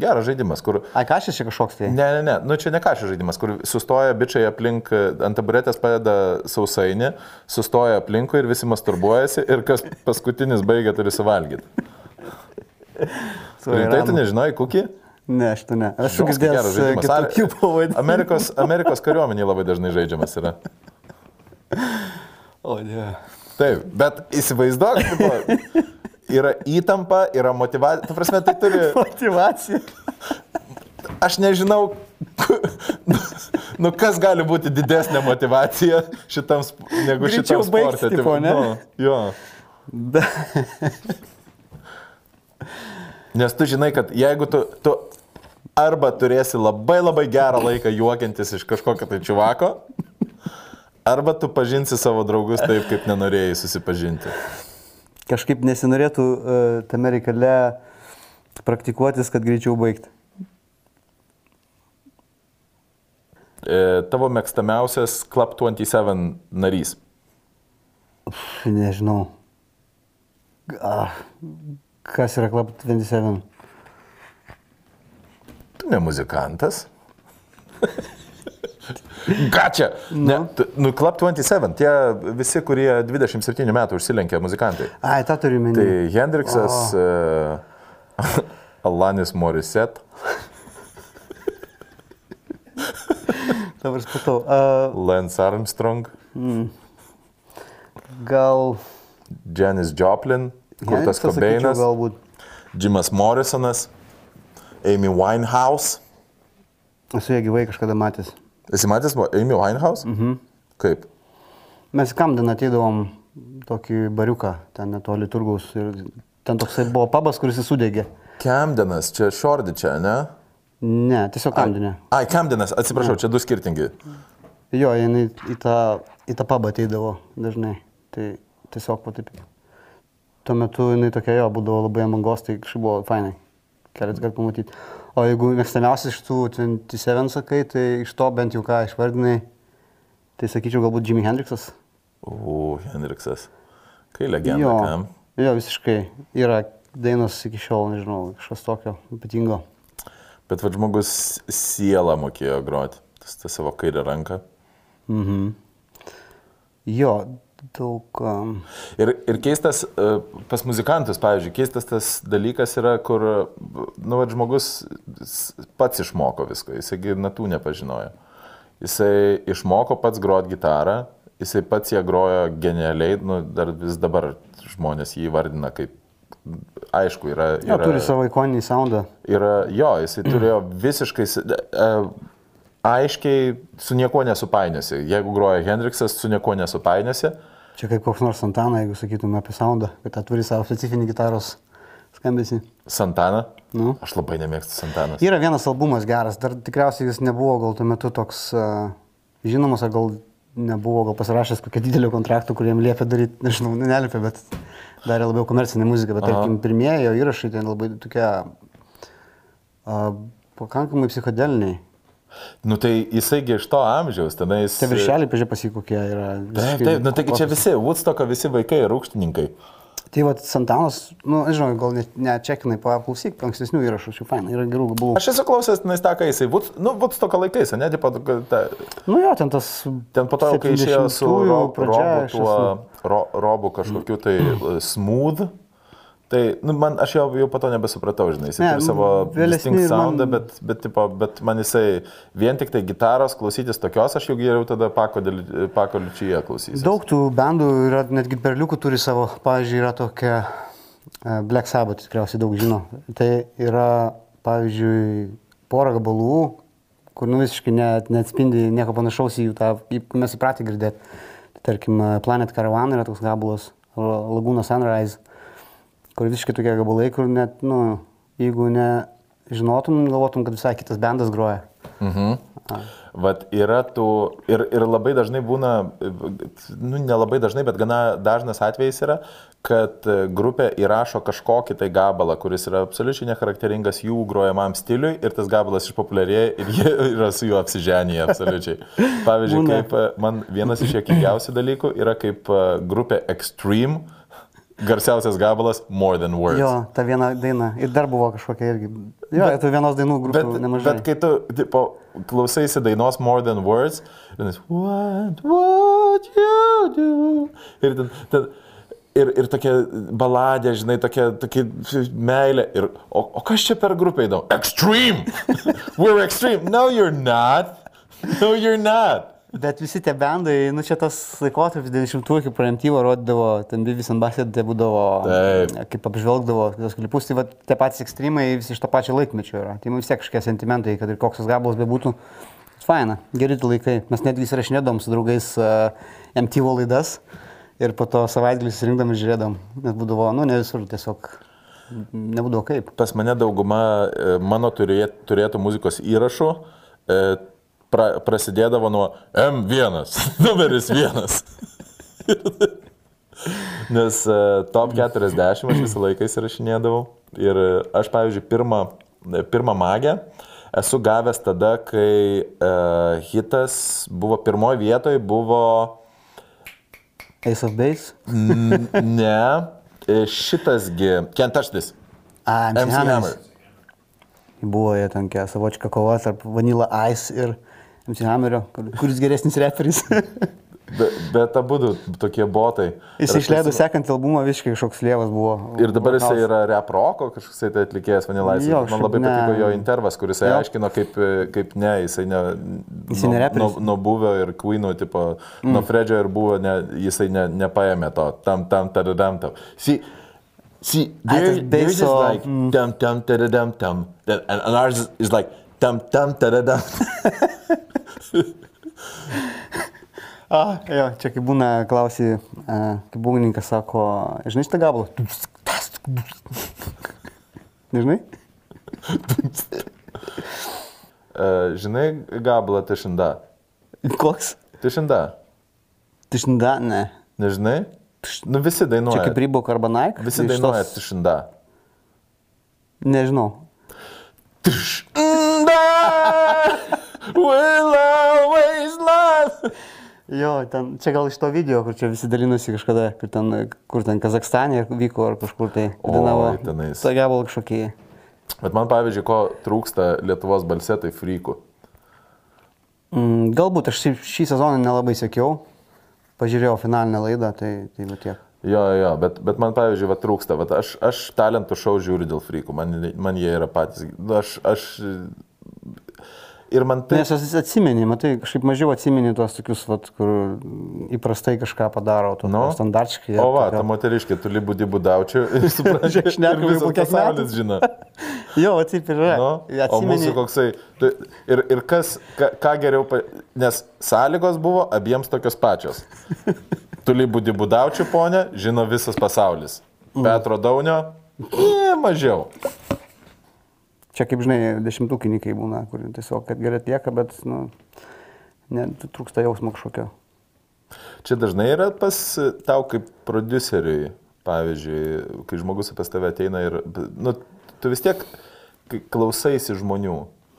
Geras žaidimas, kur... Ai, kažkas čia kažkoks tai. Ne, ne, ne, nu čia ne kažkas žaidimas, kur sustoja bičiai aplink, ant taburetės padeda sausainį, sustoja aplinkui ir visi masturbuojasi ir kas paskutinis baigia turi suvalgyti. Rimtai tu nežinai, kūkį? Ne, aš to ne. Aš esu girdėjęs kitokių pavadinimų. Amerikos, Amerikos kariuomenė labai dažnai žaidžiamas yra. O, ne. Taip, bet įsivaizduok, tipo, yra įtampa, yra motivacija. Tu prasme, tai turi... Motivacija. Aš nežinau, nu kas gali būti didesnė motivacija šitam, negu Greičiau šitam sportui. tipo, ne? Nu, jo. Be... Nes tu žinai, kad jeigu tu, tu arba turėsi labai labai gerą laiką juokiantis iš kažkokio tai čuvako, arba tu pažinsi savo draugus taip, kaip nenorėjai susipažinti. Kažkaip nesinorėtų uh, tame reikale praktikuotis, kad greičiau baigti. E, tavo mėgstamiausias Club 27 narys. Nežinau. Ah, Kas yra Club 27? Ne muzikantas. Gačia. Ne, tu- nu, Club 27, tie visi, kurie 27 metų užsilenkė muzikantai. Ai, tą turiu minėti. Tai Hendriksas, uh, Alanis Morissette, Dabar spatau. Uh, Lance Armstrong, gal... Janis Joplin, Kurtas Kobeinas, Galbūt. Jimas Morrisonas, Amy Winehouse. Esu ją gyvai kažkada matęs. Esi matęs Amy Winehouse? Mhm. Kaip? Mes į Kamden ateidavom tokį bariuką, ten netoli turgaus. Ir ten toksai buvo pabas, kuris įsudegė. Camdenas, čia Šordičia, ne? Ne, tiesiog Kamdenė. Ai, Camdenas, atsiprašau, čia du skirtingi. Jo, jinai į tą, į tą pabą ateidavo dažnai. Tai tiesiog po taip. Tuo metu jinai tokia jo, būdavo labai ant bangos, tai kažkaip buvo fainai. Keletą kartų pamatyti. O jeigu mėgstamiausias iš tų 27 sakai, tai iš to bent jau ką išvardinai, tai sakyčiau galbūt Jimi Hendrixas. O, Hendriksas. Kai legenda, Jo, kam? jo, visiškai. Yra dainos iki šiol, nežinau, kažkas tokio ypatingo. Bet vad žmogus sielą mokėjo groti. Tas tą savo kairę ranką. Mhm. Jo, daug. Um, Ir, ir keistas e, pas muzikantus, pavyzdžiui, keistas tas dalykas yra, kur, nu, vad žmogus pats išmoko visko, jisai natų nepažinojo. Jisai išmoko pats groti gitarą, jisai pats ją grojo genialiai, nu, dar vis dabar žmonės jį vardina kaip, aišku, yra... jo, yra turi savo ikoninį soundą. yra, jo, jisai turėjo visiškai e, aiškiai su niekuo nesupainiosi. Jeigu groja Hendriksas, su niekuo nesupainiosi. Čia kaip koks nors Santana, jeigu sakytume apie soundą, kad turi savo specifinį gitaros skambesį. Santana. Nu. Aš labai nemėgstu Santanas. Yra vienas albumas geras, dar tikriausiai jis nebuvo gal tuo metu toks uh, žinomas, ar gal nebuvo gal pasirašęs kokio didelio kontrakto, kuriem liepia daryti, nežinau, ne- neliepia, bet darė labiau komercinę muziką, bet Aha. tarkim, pirmieji jo įrašai ten labai tokie uh, pakankamai psichodeliniai. Nu tai jisaigi iš to amžiaus, tenais. Tie viršeliai, pažiūrėk, pasikokie yra. Taip, taip, nu taigi čia visi, Woodstocko visi vaikai, rūkštininkai. Tai va, Santanos, nu, žinau, gal net nečekinai, paklausyk, ankstesnių įrašų, šių fainai, yra gerų gabalų. Aš esu klausęs, tenais tą, kai jisai, Wood, nu, Woodstocko laikais, ne, tipo, ta, Nu jo, ten tas... ten po to, kai išėjo su 70-ųjų ro, robu, tuo, ro, robu kažkokiu tai smooth. Tai, nu, man, aš jau, jau po to nebesupratau, žinai, jis Ne, turi savo distinct ir man- soundą, bet, bet, tipo, bet man jisai vien tik tai gitaros klausytis tokios, aš jau geriau tada Pako Pako Ličyje klausysiu. Daug tų bendų yra, netgi perliukų turi savo, pavyzdžiui, yra tokia e, Black Sabbath, tikriausiai daug žino. Tai yra, pavyzdžiui, pora gabalų, kur nu visiškai net, neatspindi nieko panašaus į jų tą, kaip mes įpratę girdėti. Tai, tarkim, e, Planet Caravan yra toks gabalas, Laguna Sunrise, kur visiškai tokie gabalai, kur net, nu, jeigu nežinotum, galvotum, kad visai kitas bendas groja. Mhm. Vat yra tų, ir, ir labai dažnai būna, nu nelabai dažnai, bet gana dažnas atvejis yra, kad grupė įrašo kažkokį tai gabalą, kuris yra absoliučiai necharakteringas jų grojamam stiliui ir tas gabalas išpopuliarėja ir jie yra su juo apsiženyje absoliučiai. Pavyzdžiui, kaip man vienas iš jokingiausių dalykų yra kaip grupė Extreme, garsiausias gabalas More Than Words. Jo, ta viena daina. Ir dar buvo kažkokia irgi. Jo, bet, tai vienos dainų Bet, nemažai. bet kai tu tipo, klausaisi dainos More Than Words, ir jis, what would you do? Ir, ten, ten, ir, ir tokia baladė, žinai, tokia, tokia meilė. Ir, o, o kas čia per grupę įdomu? Extreme! We're extreme! No, you're not! No, you're not! Bet visi tie bendai, nu čia tas laikotarpis 90-ųjų, kai preemptyvo rodydavo, ten and Butthead tai būdavo, Taip. kaip apžvelgdavo tos klipus, tai va, tie patys ekstremai visi iš to pačio laikmečio yra. Tai mums vis tiek kažkokie sentimentai, kad ir koks tas gabalas bebūtų. Faina, geri laikai. Mes netgi įsirašinėdom su draugais uh, MTV laidas ir po to savaitgalį susirinkdam ir žiūrėdam. Nes būdavo, nu ne visur tiesiog, nebūdavo kaip. Pas mane dauguma e, mano turė, turėtų muzikos įrašų e, pra, prasidėdavo nuo M1, numeris 1. Nes e, top 40 aš visą laiką įsirašinėdavau. Ir e, aš, pavyzdžiui, pirmą, e, pirmą magę esu gavęs tada, kai e, hitas buvo pirmoje vietoje, buvo Ace of Base. Ne, šitasgi, This. A, MC. Hammer. Buvo jie tokia savočka kova tarp Vanilla Ice ir MC Hammerio, kur- kuris geresnis reperis. Bet, bet abu tokie botai. Jis išleido sekantį albumą, visiškai kažkoks lievas buvo. Ir dabar Vokalas. yra rap roko, kažkoks tai atlikėjas Vanilais. Man labai ne. patiko jo intervas, kuris Jo. aiškino, kaip, kaip ne, jisai ne... Ne nuo, nuo, nuo buvio ir Queenų, tipo, mm. nuo Fredžio ir buvo, ne, jisai ne, nepaėmė to, tam, tam, tadadam, tam. See, see, they're, they're just like, tam, tam, tadadam, tam. And, and ours is like, tam, tam, tadadam. A, jo, čia kaip būna, klausy, a, kaip būgnininkas sako, žinai šitą gabalą? Nežinai? Uh, žinai, gabalą tišinda. Koks? Tišinda. Tišinda, ne. Nežinai? Nu visi Čia dainuoja. kaip Rybok arba Nike? Visi dainuoja tos- tišinda. Nežinau. Will always love. Jo, ten, čia gal iš to video, kur čia visi dalinosi kažkada, kur ten, kur ten Kazakstane vyko ar kažkur tai dainavo. tenais. Ta gabalą kažkokį. Bet man pavyzdžiui, ko trūksta Lietuvos balse, tai frykų. Mm, galbūt aš šį, šį sezoną nelabai sekiau, pažiūrėjau finalinę laidą, tai, tai va tiek. Jo, jo, bet, bet man pavyzdžiui, va, trūksta. Va, aš, aš talentų šau žiūriu dėl frykų, man, man jie yra patys. nu, Aš, aš... Ir man tai... Nes esi atsimeni, matai, kažkaip mažiau atsimeni tuos tokius, vat, kur įprastai kažką padaro, to Nu. standartiškai. O va, ta moteriškė, tu libūdi būdaučiu ir supranti, Aš šnekam jau pasaulis metų. žino. Jo, va taip ir yra. Nu, o atsimeni. mūsų koksai. tu- Ir, ir kas, ką, ką geriau, pa- nes sąlygos buvo abiems tokios pačios. Tuli būdi būdaučių, ponė, žino visas pasaulis. Mm. Petro Daunio, ne, mažiau. Čia kaip žinai, dešimtukininkai būna, kur tiesiog, kad gerai atlieka, bet, nu, ne, trūksta jausmo kažkokio. Čia dažnai yra pas tau kaip produceriui, pavyzdžiui, kai žmogus apie tave ateina ir, nu, tu vis tiek klausaisi žmonių.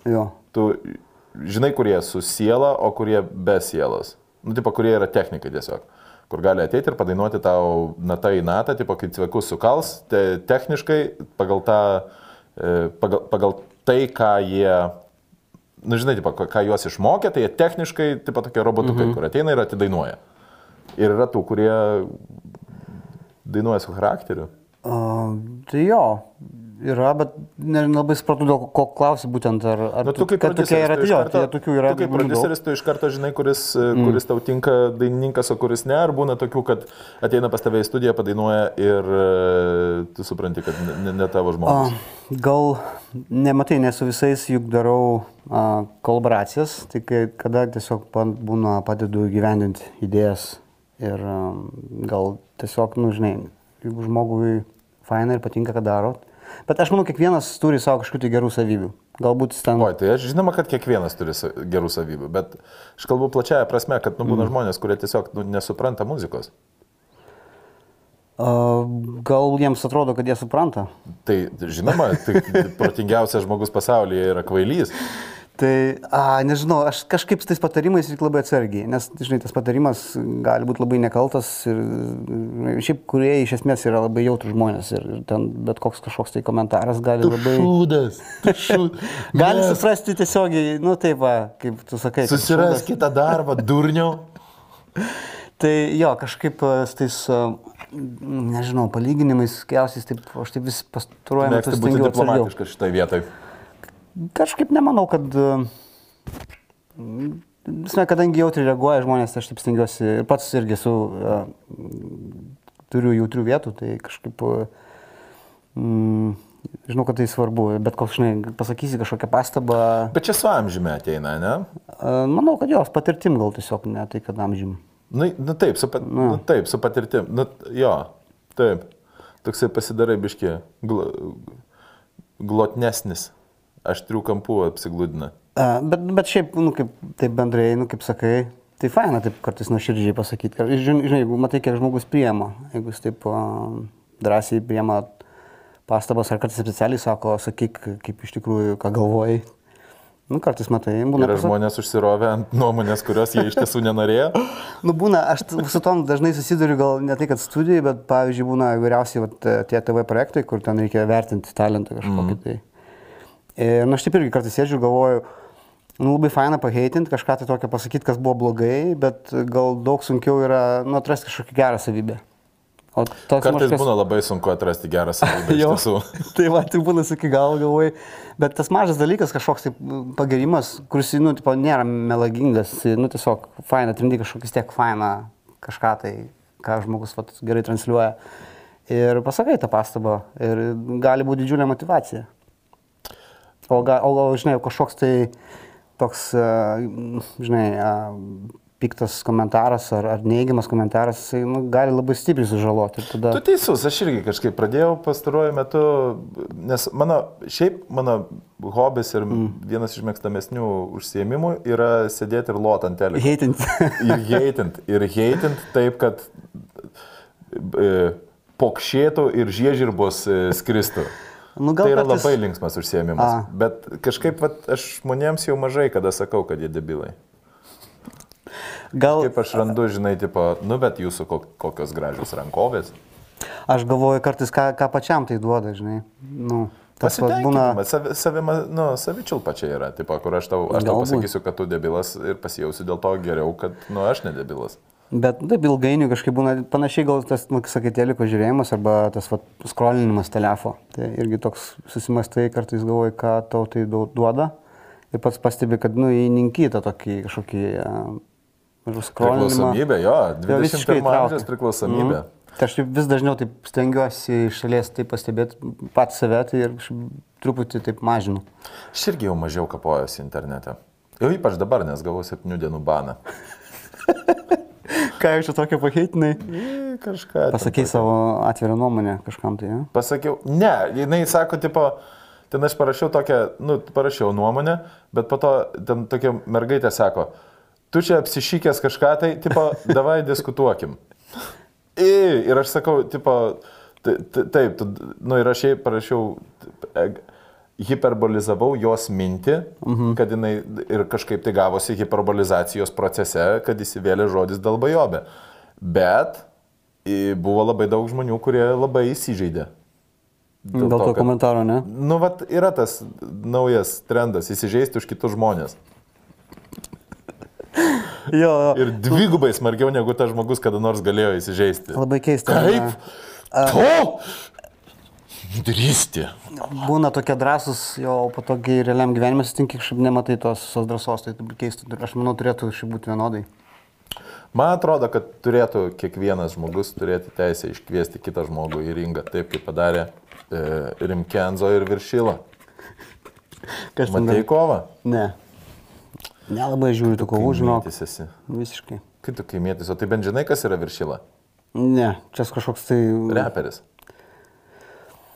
Jo. Tu žinai, kurie su siela, o kurie be sielos. Nu, tipo, kurie yra technikai tiesiog. Kur gali ateiti ir padainuoti tau natą į natą, tipo, kai cvekus sukals, te, techniškai pagal tą, e, pagal, pagal tai, ką jie, nu, žinai, tipo, ką juos išmokė, tai jie techniškai, tipo, tokie robotukai, mhm. kur ateina ir atidainuoja. Ir yra tų, kurie dainuoja su charakteriu. Uh, tai jo, yra, bet ne- nelabai supratau, dėl ko klausi būtent, ar, ar Nu, tu kaip kad tokie yra, prodiuseris, jo, tai tokių yra. Tu kaip produceris, tu iš karto žinai, kuris, mm. kuris tau tinka dainininkas, o kuris ne, ar būna tokių, kad ateina pas tave į studiją, padainuoja ir e, tu supranti, kad ne, ne, tavo žmogus. A, gal nematai, ne su visais juk darau a, kolaboracijas, tai kai, kada tiesiog būna padedu gyvendinti idėjas ir a, gal tiesiog, nu žinai, jeigu žmogui faina ir patinka, ką daro. Bet aš manau, kiekvienas turi savo kažkokių tai gerų savybių. Galbūt jis ten... Oi, tai aš žinoma, kad kiekvienas turi gerų savybių, bet aš kalbu plačiaja prasme, kad nu, būna mm. žmonės, kurie tiesiog nu, nesupranta muzikos. A, gal jiems atrodo, kad jie supranta. Tai žinoma, tai protingiausias žmogus pasaulyje yra kvailys. Tai, a, nežinau, aš kažkaip su tais patarimais reikia labai atsargiai, nes, žinai, tas patarimas gali būti labai nekaltas ir šiaip kurie iš esmės yra labai jautrų žmonės ir, ten bet koks kažkoks tai komentaras gali labai... šūdas, šūdas. Gali suprasti tiesiogiai, nu taip, va, kaip tu sakai. Susiras kitą darbą, durniau. Tai jo, kažkaip a, su tais, a, nežinau, palyginimais, kiausiais, taip, aš taip vis pastaruoju metu stengiuosi atsargiau. diplomatiškas šitoje vietoje. Kažkaip nemanau, kad... Visme, kadangi jautri reaguoja žmonės, aš taip stengiuosi ir pats irgi su, uh, turiu jautrių vietų, tai kažkaip, mm, žinau, kad tai svarbu, bet koks, žinai, pasakysi kažkokią pastabą, Bet čia su amžiumi ateina, ne? manau, kad jos patirtim gal tiesiog, ne tai, kad amžim. Nu, nu taip, su, pat, nu. Nu, taip, su patirtim. Nu, jo, taip. Toksai pasidarai biški gl, glotnesnis. Aštrių kampų apsigludina. Uh, bet, bet šiaip, nu, kaip taip bendrai, nu, kaip sakai, tai faina taip kartais nuoširdžiai pasakyti. Žinai, jeigu matai, kiek žmogus priema, jeigu jis taip drąsiai priema pastabas ar kartais specialiai sako, sakyk, kaip iš tikrųjų, ką galvojai. Nu, kartais matai, būna. Yra pasak- žmonės užsirovę ant nuomonės, kurios jie iš tiesų nenorėjo. Nu, būna, aš su tom dažnai susiduriu, gal ne tai, kad studijai, bet, pavyzdžiui, būna įvairiausiai vat, tie TV projektai, kur ten reikia vertinti talentą kažkokį tai. Ir, na, aš taip irgi kartais sėdžiu ir galvoju, nu, labai faina paheitinti, kažką tai tokio pasakyti, kas buvo blogai, bet gal daug sunkiau yra, nu, atrasti kažkokią gerą savybę. O toks Kartais mažkas- būna labai sunku atrasti gerą savybę. Jo. tiesų. tai va, tai būna iki galo galvoj. Bet tas mažas dalykas, kažkoks tai pagirimas, kuris, nu, tipo, nėra melagingas, nu, tiesiog faina, atrandi kažkokį tiek fainą kažką tai, ką žmogus vat, gerai transliuoja. Ir pasakai tą pastabą ir gali būti didžiulė motivacija. O, ga, o, o žinai, kažkoks tai toks, a, žinai, a, piktas komentaras ar, ar neigiamas komentaras, jisai nu, gali labai stipriai sužaloti. Tada... Tu teisus, aš irgi kažkaip pradėjau pastaruoju metu, nes mano, šiaip mano hobis ir mm. vienas iš mėgstamesnių užsiemimų yra sėdėti ir lot ant televizoriaus. Heitinti. Ir heitint, ir heitint taip, kad e, pokšėtų ir žiežirbos e, skristų. Nu, tai yra kartais- labai linksmas užsiemimas. A. Bet kažkaip vat, aš žmonėms jau mažai kada sakau, kad jie debilai. Gal Kaip aš randu, žinai, tipo, nu bet jūsų kok- kokios gražios rankovės. aš galvoju kartais, ką, ką pačiam tai duoda, žinai. Nu, tas būna. Savi, savima, nu, savičilpa čia yra, tipo, kur aš tau, aš tau pasakysiu, kad tu debilas ir pasijausi dėl to geriau, kad, nu, aš nedebilas. Bet taip ilgainiui kažkaip būna panašiai gal tas, nu, sakai, teliko žiūrėjimas arba tas vat, skrolinimas telefo. Tai irgi toks susimastai kartais galvoji, ką tau tai duoda. Ir pats pastebi, kad, nu, įninky tą tokį kažkokį uh, skrolinimą. Priklausomybė, jo, Jo, visiškai 21 amžiaus priklausomybė. Mhm. Tai aš vis dažniau taip stengiuosi iš šalies tai pastebėti pat save tai ir truputį taip mažinu. Aš irgi jau mažiau kapojuosi internete. Jau ypač dabar, nes gavau 7 dienų baną. Ką iš čia tokio pakeitinai? Kažką. Pasakai savo atvirą nuomonę kažkam tai, ja? Pasakiau, ne, jinai sako, tipo, ten aš parašiau tokią, nu, parašiau nuomonę, bet po to ten tokia mergaitė sako, tu čia apsišykęs kažką, tai, tipo, davai diskutuokim. I, ir aš sakau, tipo, ta- ta- taip, tu, nu ir aš jai parašiau, hiperbolizavau jos mintį, mhm. kad jinai ir kažkaip tai gavosi hiperbolizacijos procese, kad įsivėlė žodis dalbajobė. Bet buvo labai daug žmonių, kurie labai įsižeidė. Dėl to kad- komentaro, ne? Nu, vat yra tas naujas trendas - įsižeisti už kitus žmonės. Jo, jo. Ir dvigubai smarkiau negu tas žmogus kada nors galėjo įsižeisti. Labai keista. Kaip? To? Drįsti. Būna tokie drąsus, jo, po to, kai realiam gyvenime sutinki, kažkaip nematai tos visos drąsos, tai taip keista. Aš manau, turėtų šiaip būti vienodai. Man atrodo, kad turėtų kiekvienas žmogus turėti teisę iškviesti kitą žmogų į ringą, taip kaip padarė e, Rimkenzo ir Viršyla. Kas ten Matei dar? kovą? Ne. Nelabai žiūriu tų kovų, žinok. Kaimietis esi. Visiškai. Kaip tu kaimėtis, o tai bent žinai, kas yra Viršyla? Ne, čia kažkoks tai... Reperis.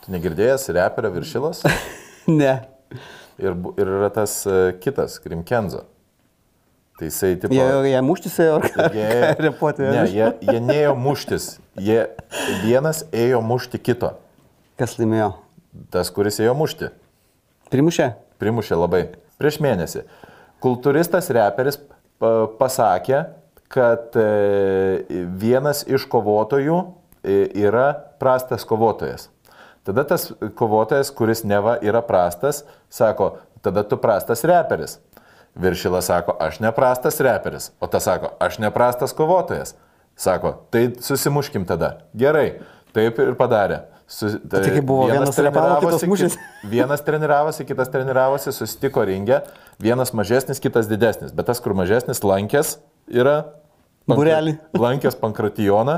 Tu negirdėjęs reperio Viršylas? Ne. Ir, ir yra tas e, kitas, Krimkenzo. Tai jisai tipo... Jie, jie muštis ėjo, ar jie, repuoti? ne, jie, jie neėjo muštis. Jie vienas ėjo mušti kito. Kas laimėjo? Tas, kuris ėjo mušti. Primušė? Primušė labai. Prieš mėnesį. Kultūristas reperis pa- pasakė, kad e, vienas iš kovotojų e, yra prastas kovotojas. Tada tas kovotojas, kuris neva yra prastas, sako, tada tu prastas reperis. Viršilas sako, aš neprastas reperis, o tas sako, aš neprastas kovotojas. Sako, tai susimuškim tada. Gerai, taip ir padarė. Su, tai tai buvo, vienas kitas treniravosi, mušėsi? kit- Vienas treniravosi, kitas treniravosi, susitiko ringę, vienas mažesnis, kitas didesnis, bet tas, kur mažesnis lankės, yra... Būrelį. Lankės pankratijoną,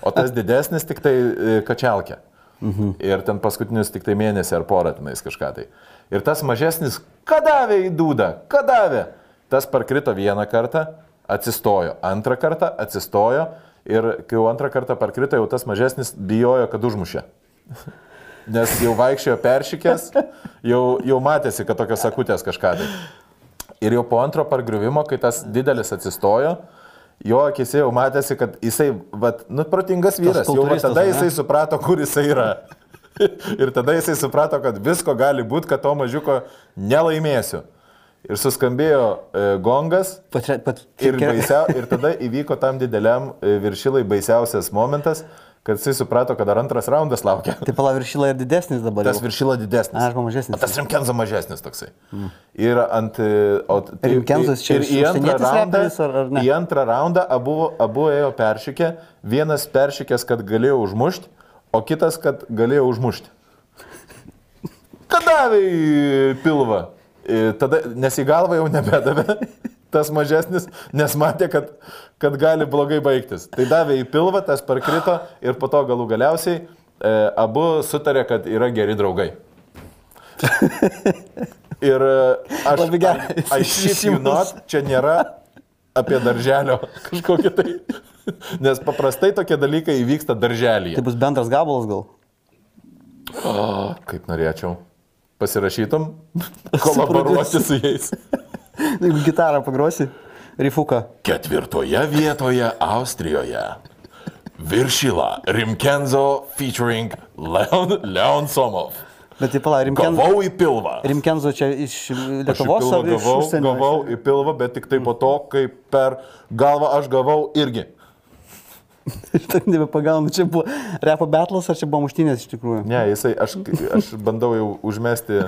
o tas didesnis tik tai e, kačialkė. Mhm. Ir ten paskutinius tik tai mėnesį ar porą tenais kažką tai. Ir tas mažesnis, kadavė į dūdą, kadavė. Tas parkrito vieną kartą, atsistojo, antrą kartą atsistojo ir kai jau antrą kartą parkrito, jau tas mažesnis bijojo, kad užmušė. Nes jau vaikščiojo peršykęs, jau, jau matėsi, kad tokios sakutės kažką tai. Ir jau po antro pargriuvimo, kai tas didelis atsistojo, jo akise jau matėsi, kad jisai, vat, nu, protingas vyras, jau va tada jisai suprato, kur jisai yra. Ir tada jisai suprato, kad visko gali būti, kad to mažiuko nelaimėsiu. Ir suskambėjo e, gongas. Pat, pat, Ir, baisia, ir tada įvyko tam dideliam e, viršilai baisiausias momentas, kad jisai suprato, kad dar antras raundas laukia. Tai pala viršyla ir didesnis dabar. Tas jau. viršila didesnis. A, arba mažesnis. O tas Rimkenzo mažesnis toksai. Mm. Ir ant... e, O, tai, Rimkenzas čia ir į antrą raundą, ar- ar ne? į antrą raundą abu, abu ėjo peršykę. Vienas peršykęs, kad galėjo užmušti, o kitas, kad galėjo užmušti. Kada į pilvą? E, Tada, nes į galvą jau nebedavė. Tas mažesnis, nes matė, kad, kad gali blogai baigtis. Tai davė į pilvą, tas parkrito ir po to galų galiausiai e, abu sutarė, kad yra geri draugai. Ir e, aš, aš not, čia nėra apie darželio kažkokį tai. Nes paprastai tokie dalykai įvyksta darželyje. Tai bus bendras gabalas gal. O, kaip norėčiau. Pasirašytum, kolaboruoti su jais. Jeigu gitarą pagrosi, rifuką. Ketvirtoje vietoje Austrijoje. Viršila Rimkenzo featuring Leon, Leon Somov. Bet tai pala, Rimkenzo, Gavau į pilvą. Rimkenzo čia iš Aš į Lietuvos pilvą ar iš gavau, užsienio? gavau į pilvą, bet tik tai po to, kai per galvą aš gavau irgi. Tai nebepagaunu, čia buvo repo betlas ar čia buvo muštinės iš tikrųjų? Ne, jisai, aš, aš bandau jau užmesti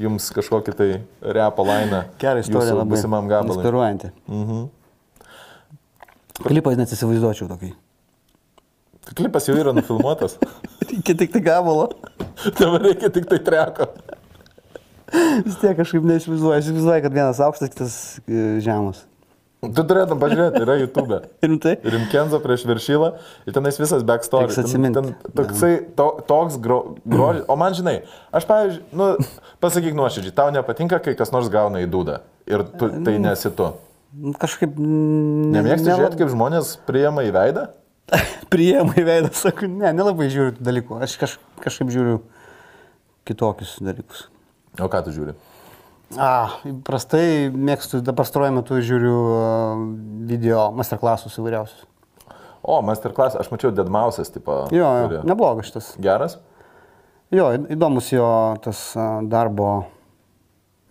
jums kažkokį tai repo lainą. Gerą istoriją labai. Būsimam gabalui. Inspiruojanti. Mhm. Klipą net įsivaizduočiau tokį. Klipas jau yra nufilmuotas. Reikia tik tai gabalo. Dabar reikia tik tai treko. Vis tiek kažkaip neįsivaizduoju. Aš įsivaizduoju, kad vienas aukštas, kitas e, žemas. Tu turėtum pažiūrėti, yra YouTube. Rimtai? Rimkenzo prieš viršylą ir tenais visas backstory. Ten, ten toksai, to, toks gro, grožis. O man žinai, aš pavyzdžiui, nu, pasakyk nuoširdžiai, tau nepatinka, kai kas nors gauna į dūdą. Ir tu, tai nesi tu. Nu, Kažkaip... Nemėgsti nela- žiūrėti, kaip žmonės priema į veidą? Priema į veidą, sakau, ne, nelabai žiūriu tų dalykų. Aš kaž, kažkaip žiūriu kitokius dalykus. O ką tu žiūri? A, prastai mėgstu, dabar pastaruoju metu žiūriu video masterclassus įvairiausius. O, masterclass, aš mačiau Deadmausias, tipo. Jo, jo, neblogas šitas. Geras? Jo, įdomus jo tas darbo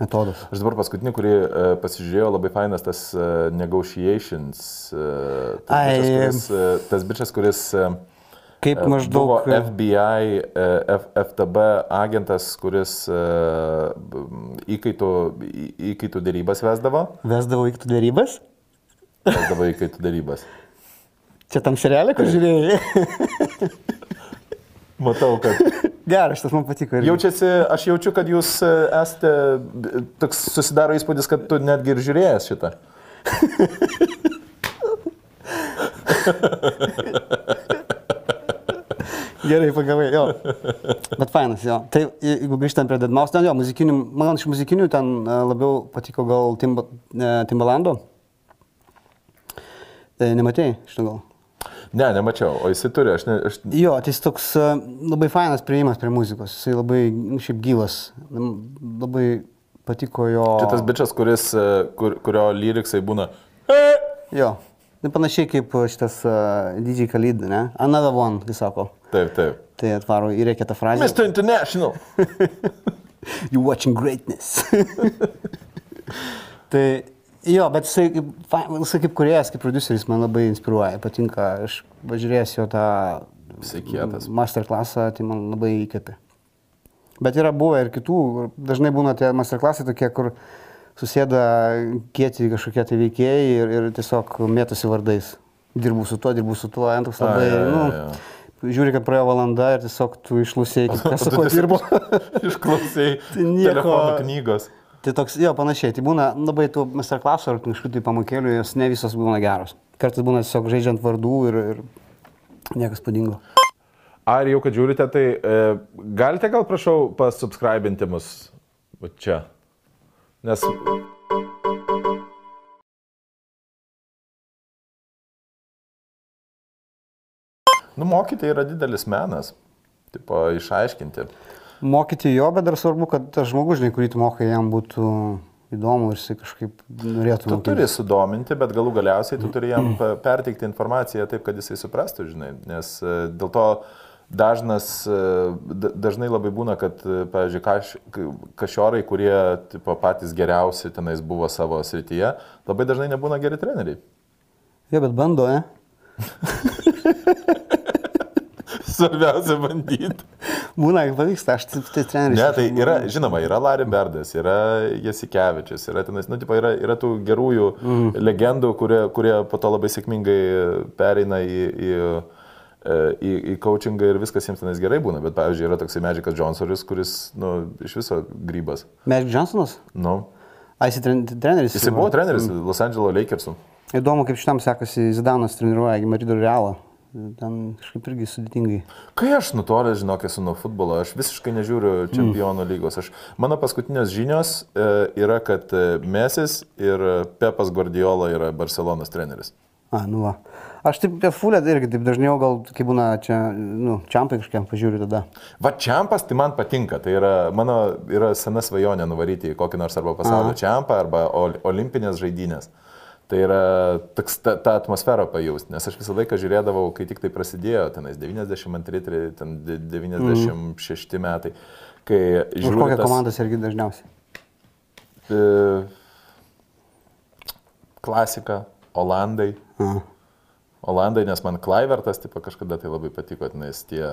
metodas. Aš dabar paskutinį, kurį uh, pasižiūrėjau, labai fainas tas uh, negotiations. Uh, tas, Ai. bičas, kuris, uh, tas bičias, kuris uh, Kaip buvo maždaug... FBI, F, FTB agentas, kuris uh, įkaitų, įkaitų dėrybas vesdavo. Vesdavo į kitų dėrybas? Vesdavo įkaitų dėrybas. Čia tam serialė, kur žiūrėjai? Matau, kad Geras, šitas man patiko. irgi. jaučiasi, aš jaučiu, kad jūs e, esate, toks susidaro įspūdis, kad tu netgi ir žiūrėjęs šitą. Gerai, pagavai, jo. Bet fainas, jo. Tai je- jeigu grįžtant prie Deadmau5, ten jo, muzikinių, man iš muzikinių ten e, labiau patiko gal Timba, e, Timbalando. E, Nematėjai šitą gal? Ne, nemačiau, o jisai turi, aš, ne, aš Jo, tai jis toks labai fainas prieimas prie muzikos, jisai labai, nu, šiaip gyvas, labai patiko jo... Čia tas bičias, kuris, kur, kurio lyriksai būna. Jo, tai panašiai kaip šitas uh, DJ Khalid, ne? Another one, jis sako. Taip, taip. Tai atvaro įreikia tą frazę. Mr. International. You watching greatness. tai jo, bet jisai jisai kaip kuriejas, kaip produceris man labai inspiruoja, patinka. Aš pažiūrėjęs jo tą Jisai kietas. masterclassą, tai man labai įkvėpė. Bet yra buvę ir kitų, dažnai būna tie masterclassai tokie, kur susėda kieti kažkokie tai veikėjai ir, ir tiesiog mėtosi vardais. Dirbu su tuo, dirbu su tuo, antras A, labai, jo, jo, nu. Žiūri, kad praėjo valanda ir tiesiog tu išlusėjai, kas su kuo dirbo. Išklausai Tai nieko- knygos. Tai toks, jo, panašiai, tai būna labai tų masterclassų ar kažkokių tai pamokėlių, jos ne visos būna geros. Kartais būna tiesiog žaidžiant vardų ir, ir niekas padingo. Ar jau, kad žiūrite, tai e, galite gal prašau pasubscribinti mus čia. Nes Nu, mokyti yra didelis menas. Tipo, išaiškinti. Mokyti jo, bet dar svarbu, kad tas žmogus, žinai, kurį tu mokai, jam būtų įdomu ir jisai kažkaip norėtų. Tu mokytis. turi sudominti, bet galų galiausiai tu turi jam pa- perteikti informaciją taip, kad jisai suprastų, žinai. Nes e, dėl to dažnas, e, da- dažnai labai būna, kad, e, pavyzdžiui, kaš, k- kažiorai, kurie tipo, patys geriausi tenais buvo savo srityje, labai dažnai nebūna geri treneriai. Jo, bet bando, ne? Svarbiausia bandyti. Būna, kai pavyksta, aš tai, tai treneris. Ne, tai yra, žinoma, yra Larry Berdas, yra Jasikevičius, yra tenais, nu, tipo, yra, yra tų gerųjų mm. legendų, kurie, kurie po to labai sėkmingai pereina į, į, e, į, į coachingą ir viskas jiems tenais gerai būna. Bet, pavyzdžiui, yra toksai Medžikas Johnsonas, kuris, nu, iš viso grybas. Magic Johnsonas? Nu. A, jis tren, treneris. Jis buvo treneris mm. Los Angeles Lakersų. Įdomu, kaip šitam sekasi, Zidanas treniruoja Madrido Realą. Ten kažkaip irgi sudėtingai. Kai aš nutolęs, žinok, esu nuo futbolo, aš visiškai nežiūriu čempionų lygos. Aš, mano paskutinės žinios e, yra, kad e, Mesis ir Pepas Guardiola yra Barcelonas treneris. A, nu va. Aš taip apie fulę irgi taip dažniau gal, kai būna čia, nu, čiampai kažkiam pažiūriu tada. Va, čiampas tai man patinka. Tai yra mano yra sena svajonė nuvaryti į kokį nors arba pasaulio čiampą, arba ol, olimpinės žaidynės. Tai yra toks, ta, ta atmosfera pajausti, nes aš visą laiką žiūrėdavau, kai tik tai prasidėjo, tenais 92, tre- ten de- 96 metai, kai Už žiūriu kokią tas- komandą irgi dažniausiai. E, Klasika, Olandai. A. Olandai, nes man Klaivertas, tipo, kažkada tai labai patiko, nes tie...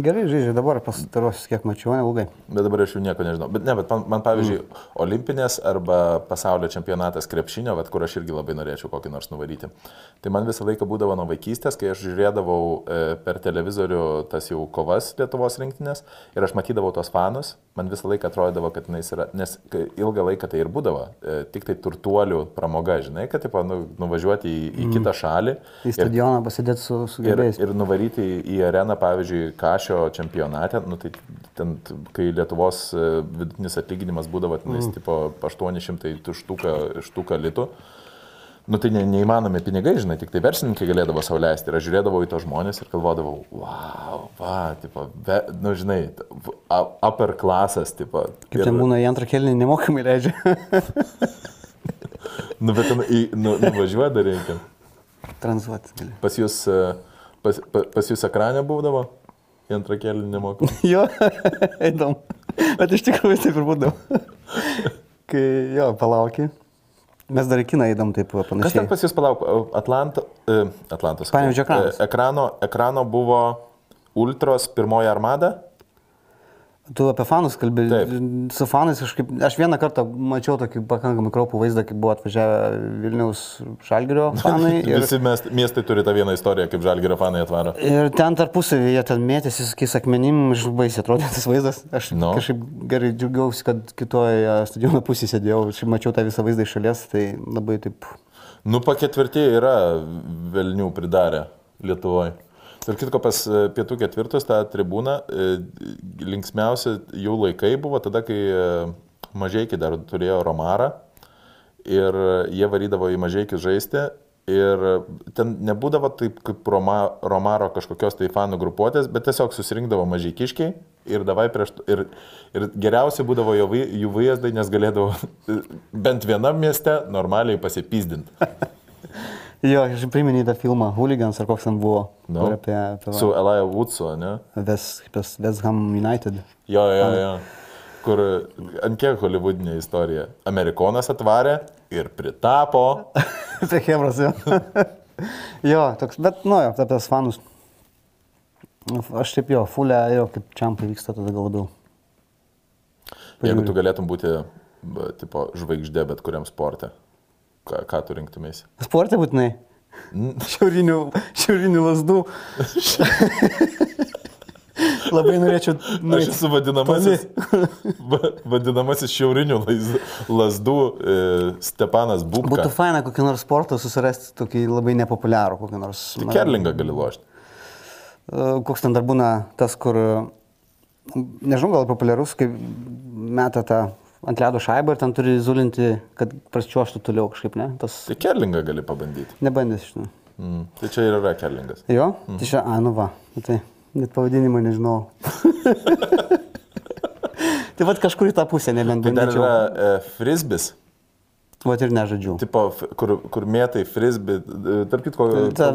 Gerai, žaidžia dabar pastarosius, kiek mačiau, neilgai. Bet dabar aš jų nieko nežinau. Bet ne, bet man, man pavyzdžiui, mm. olimpinės arba pasaulio čempionatas krepšinio, vat, kur aš irgi labai norėčiau kokį nors nuvaryti. Tai man visą laiką būdavo nuo vaikystės, kai aš žiūrėdavau e, per televizorių tas jau kovas Lietuvos rinktinės ir aš matydavau tos fanus, man visą laiką atrodydavo, kad jis yra, nes ilgą laiką tai ir būdavo, e, tik tai turtuolių pramoga, žinai, kad tipo, nu, nuvažiuoti į, į mm. kitą šalį. Į ir- stadioną pasidėti su, su Ir, gerbėjais. ir nuvaryti į- areną, pavyzdžiui, Kašio čempionate, nu, tai ten, kai Lietuvos e, vidutinis atlyginimas būdavo, tenais, mm. tipo, 800 tų štuką, štuką litų. Nu tai ne, neįmanomi pinigai, žinai, tik tai verslininkai galėdavo sauliaisti. Ir aš žiūrėdavau į tos žmonės ir galvodavau, wow, va, tipo, be, nu žinai, upper klasas, tipo. Kaip ir, ten būna į antrą kelnį nemokamai leidžia. Nu, bet ten į, nu, nuvažiuoja dar reikia. Tranzuoti gali. Pas jūs, e, pas, pa- pas jūs ekranė būdavo? Į antrą kelią nemoku. jo, įdomu. Bet iš tikrųjų taip ir būdavo. Kai jo, palauki. Mes dar į kiną įdom taip va, Kas ten panašiai. pas jūs palauk? Atlanto, e, Atlantos. sakau. Panevėžio ekranas. E, Ekrano, ekrano buvo Ultros pirmoji armada. Tu apie fanus kalbėjai. Taip. Su fanais kažkaip, aš vieną kartą mačiau tokį pakankamai kraupų vaizdą, kai buvo atvažiavę Vilniaus Šalgirio fanai. Ir... Visi mes, miestai turi tą vieną istoriją, kaip žalgerio fanai atvaro. ir ten tarpusavį jie ten mėtėsi, sakys, akmenim, iš baisiai atrodė tas vaizdas. Aš No. kažkaip gerai džiaugiausi, kad kitoje stadiono pusėje sėdėjau, aš mačiau tą visą vaizdą iš šalies, tai labai taip. Nu, paketvirtieji yra Velnių pridarę Lietuvoje. Ir kitko pas e, pietų ketvirtus tą tribūną e, linksmiausi jų laikai buvo tada, kai mažai dar turėjo Romarą ir jie varydavo į mažai žaisti. Ir ten nebūdavo taip kaip Roma, Romaro kažkokios tai fanų grupuotės, bet tiesiog susirinkdavo mažai kiškiai ir, prieš, ir, ir geriausia būdavo vai- jų vaizdai, nes galėdavo bent vienam mieste normaliai pasipysdinti. Jo, aš priminėjau tą filmą Hooligans ar koks ten buvo. Kur Apie, apie Su Elijah Woodsu, ne? West, West, Ham United. Jo, jo, jo. Kur ant kiek holivudinė istorija. Amerikonas atvarė ir pritapo. Tai Hebras, jo. jo, toks, bet, nu, jo, apie tas fanus. Aš taip jo, fulė, jo, kaip čiampai vyksta tada gal labiau. Jeigu tu galėtum būti, b- tipo, žvaigždė bet kuriam sporte, ką, ką tu rinktumėsi? Sportė būtinai. Šiaurinių, šiaurinių lasdų. Labai norėčiau. Aš nueit esu vadinamasis, va- vadinamasis šiaurinių lasdų e, Stepanas Bubka. Būtų faina kokį nors sportą susirasti, tokį labai nepopuliarų, kokį nors. Tai Kerlingą gali lošti. E, Koks ten dar būna tas, kur, nežinau, gal populiarus, kai meta tą ant ledo šaibą ir ten turi zulinti, kad prasčiuoštų toliau kažkaip, ne? Tas Tai Kerlingą gali pabandyti. nebandys, žinau. Mm. Tai čia ir yra Kerlingas. Jo? Mhm. Tai čia, a, nu tai net pavadinimą nežinau. tai vad kažkur į tą pusę nebent Tai dar bandyčiau. yra e, frisbis. Va ir nežaidžiu. Tipo, kur, kur mėtai frisbee, e, tarp kitko, Ta,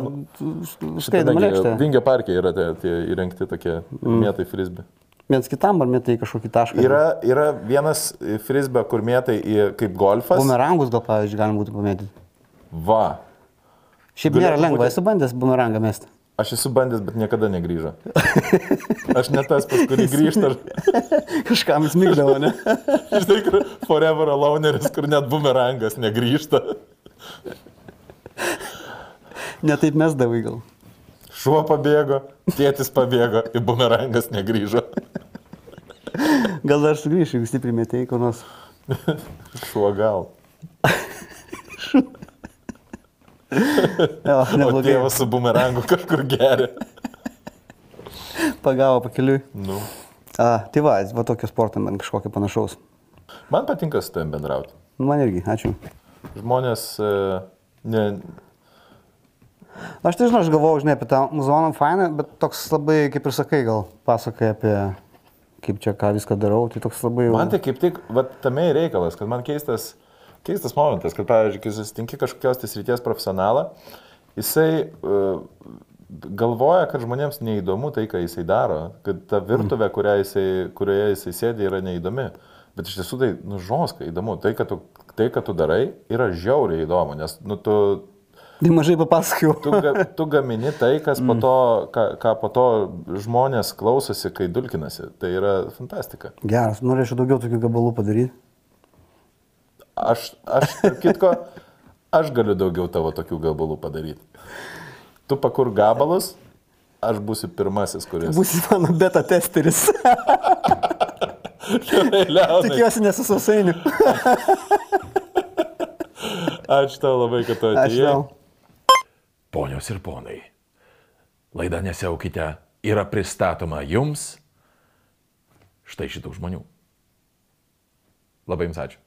skaitama lėkštė. Vingio parke yra tie, tie įrengti tokie mm. mėtai frisbee. Viens kitam ar metai kažkokį tašką. Yra, yra vienas frisbee, kur mėtai į, kaip golfas. Bumerangus gal, pavyzdžiui, galima būtų pamėtyti. Va. Šiaip Galėtų nėra lengva, būti- esu bandęs bumerangą mesti. Aš esu bandęs, bet niekada negrįžo. Aš ne tas, pas kurį grįžta. Kažkam smigdavo, ne? Žinai, kur Forever Aloneris, kur net bumerangas negrįžta. Netaip mesdavai gal. Šuo pabėgo, tėtis pabėgo, į bumerangas negrįžo. Gal dar sugrįšiu, jeigu stipriai metėjai, ko nors. Šuo gal. Jo, O neblogai. tėvas su bumerangu kažkur geria. Pagavo pakeliui. Nu. A, tai va, va tokio sporto man kažkokio panašaus. Man patinka su tavim bendrauti. Man irgi, ačiū. Žmonės, e, ne, Aš tai žinau, aš galvojau, žinai, apie tą muzoną fainą, bet toks labai, kaip ir sakai, gal pasakai apie kaip čia ką viską darau, tai toks labai jau... man tai kaip tik, va, tame ir reikalas, kad man keistas, keistas momentas, kad, pavyzdžiui, kai susitinki kažkokios tais ryties profesionalą, jisai uh, galvoja, kad žmonėms neįdomu tai, ką jisai daro, kad ta virtuvė, jisai, kurioje jisai sėdi, yra neįdomi. Bet iš tiesų tai, nu, žoskai įdomu, tai, kad tu, tai, kad tu darai, yra žiauriai įdomu, nes, nu, tu, Tai mažai papasakojau. tu, ga, tu gamini tai, kas po to, ką, ką po to žmonės klausosi, kai dulkinasi. Tai yra fantastika. Geras, norėčiau daugiau tokių gabalų padaryti. Aš, aš kitko, aš galiu daugiau tavo tokių gabalų padaryti. Tu pakur gabalus, aš būsiu pirmasis, kuris. Būsi mano beta testeris. Tikiuosi nesusasainiu. Ačiū tau labai, kad tu atėjai. Ponios ir ponai, laida Nesiaukite yra pristatoma jums štai šitų žmonių. Labai jums ačiū.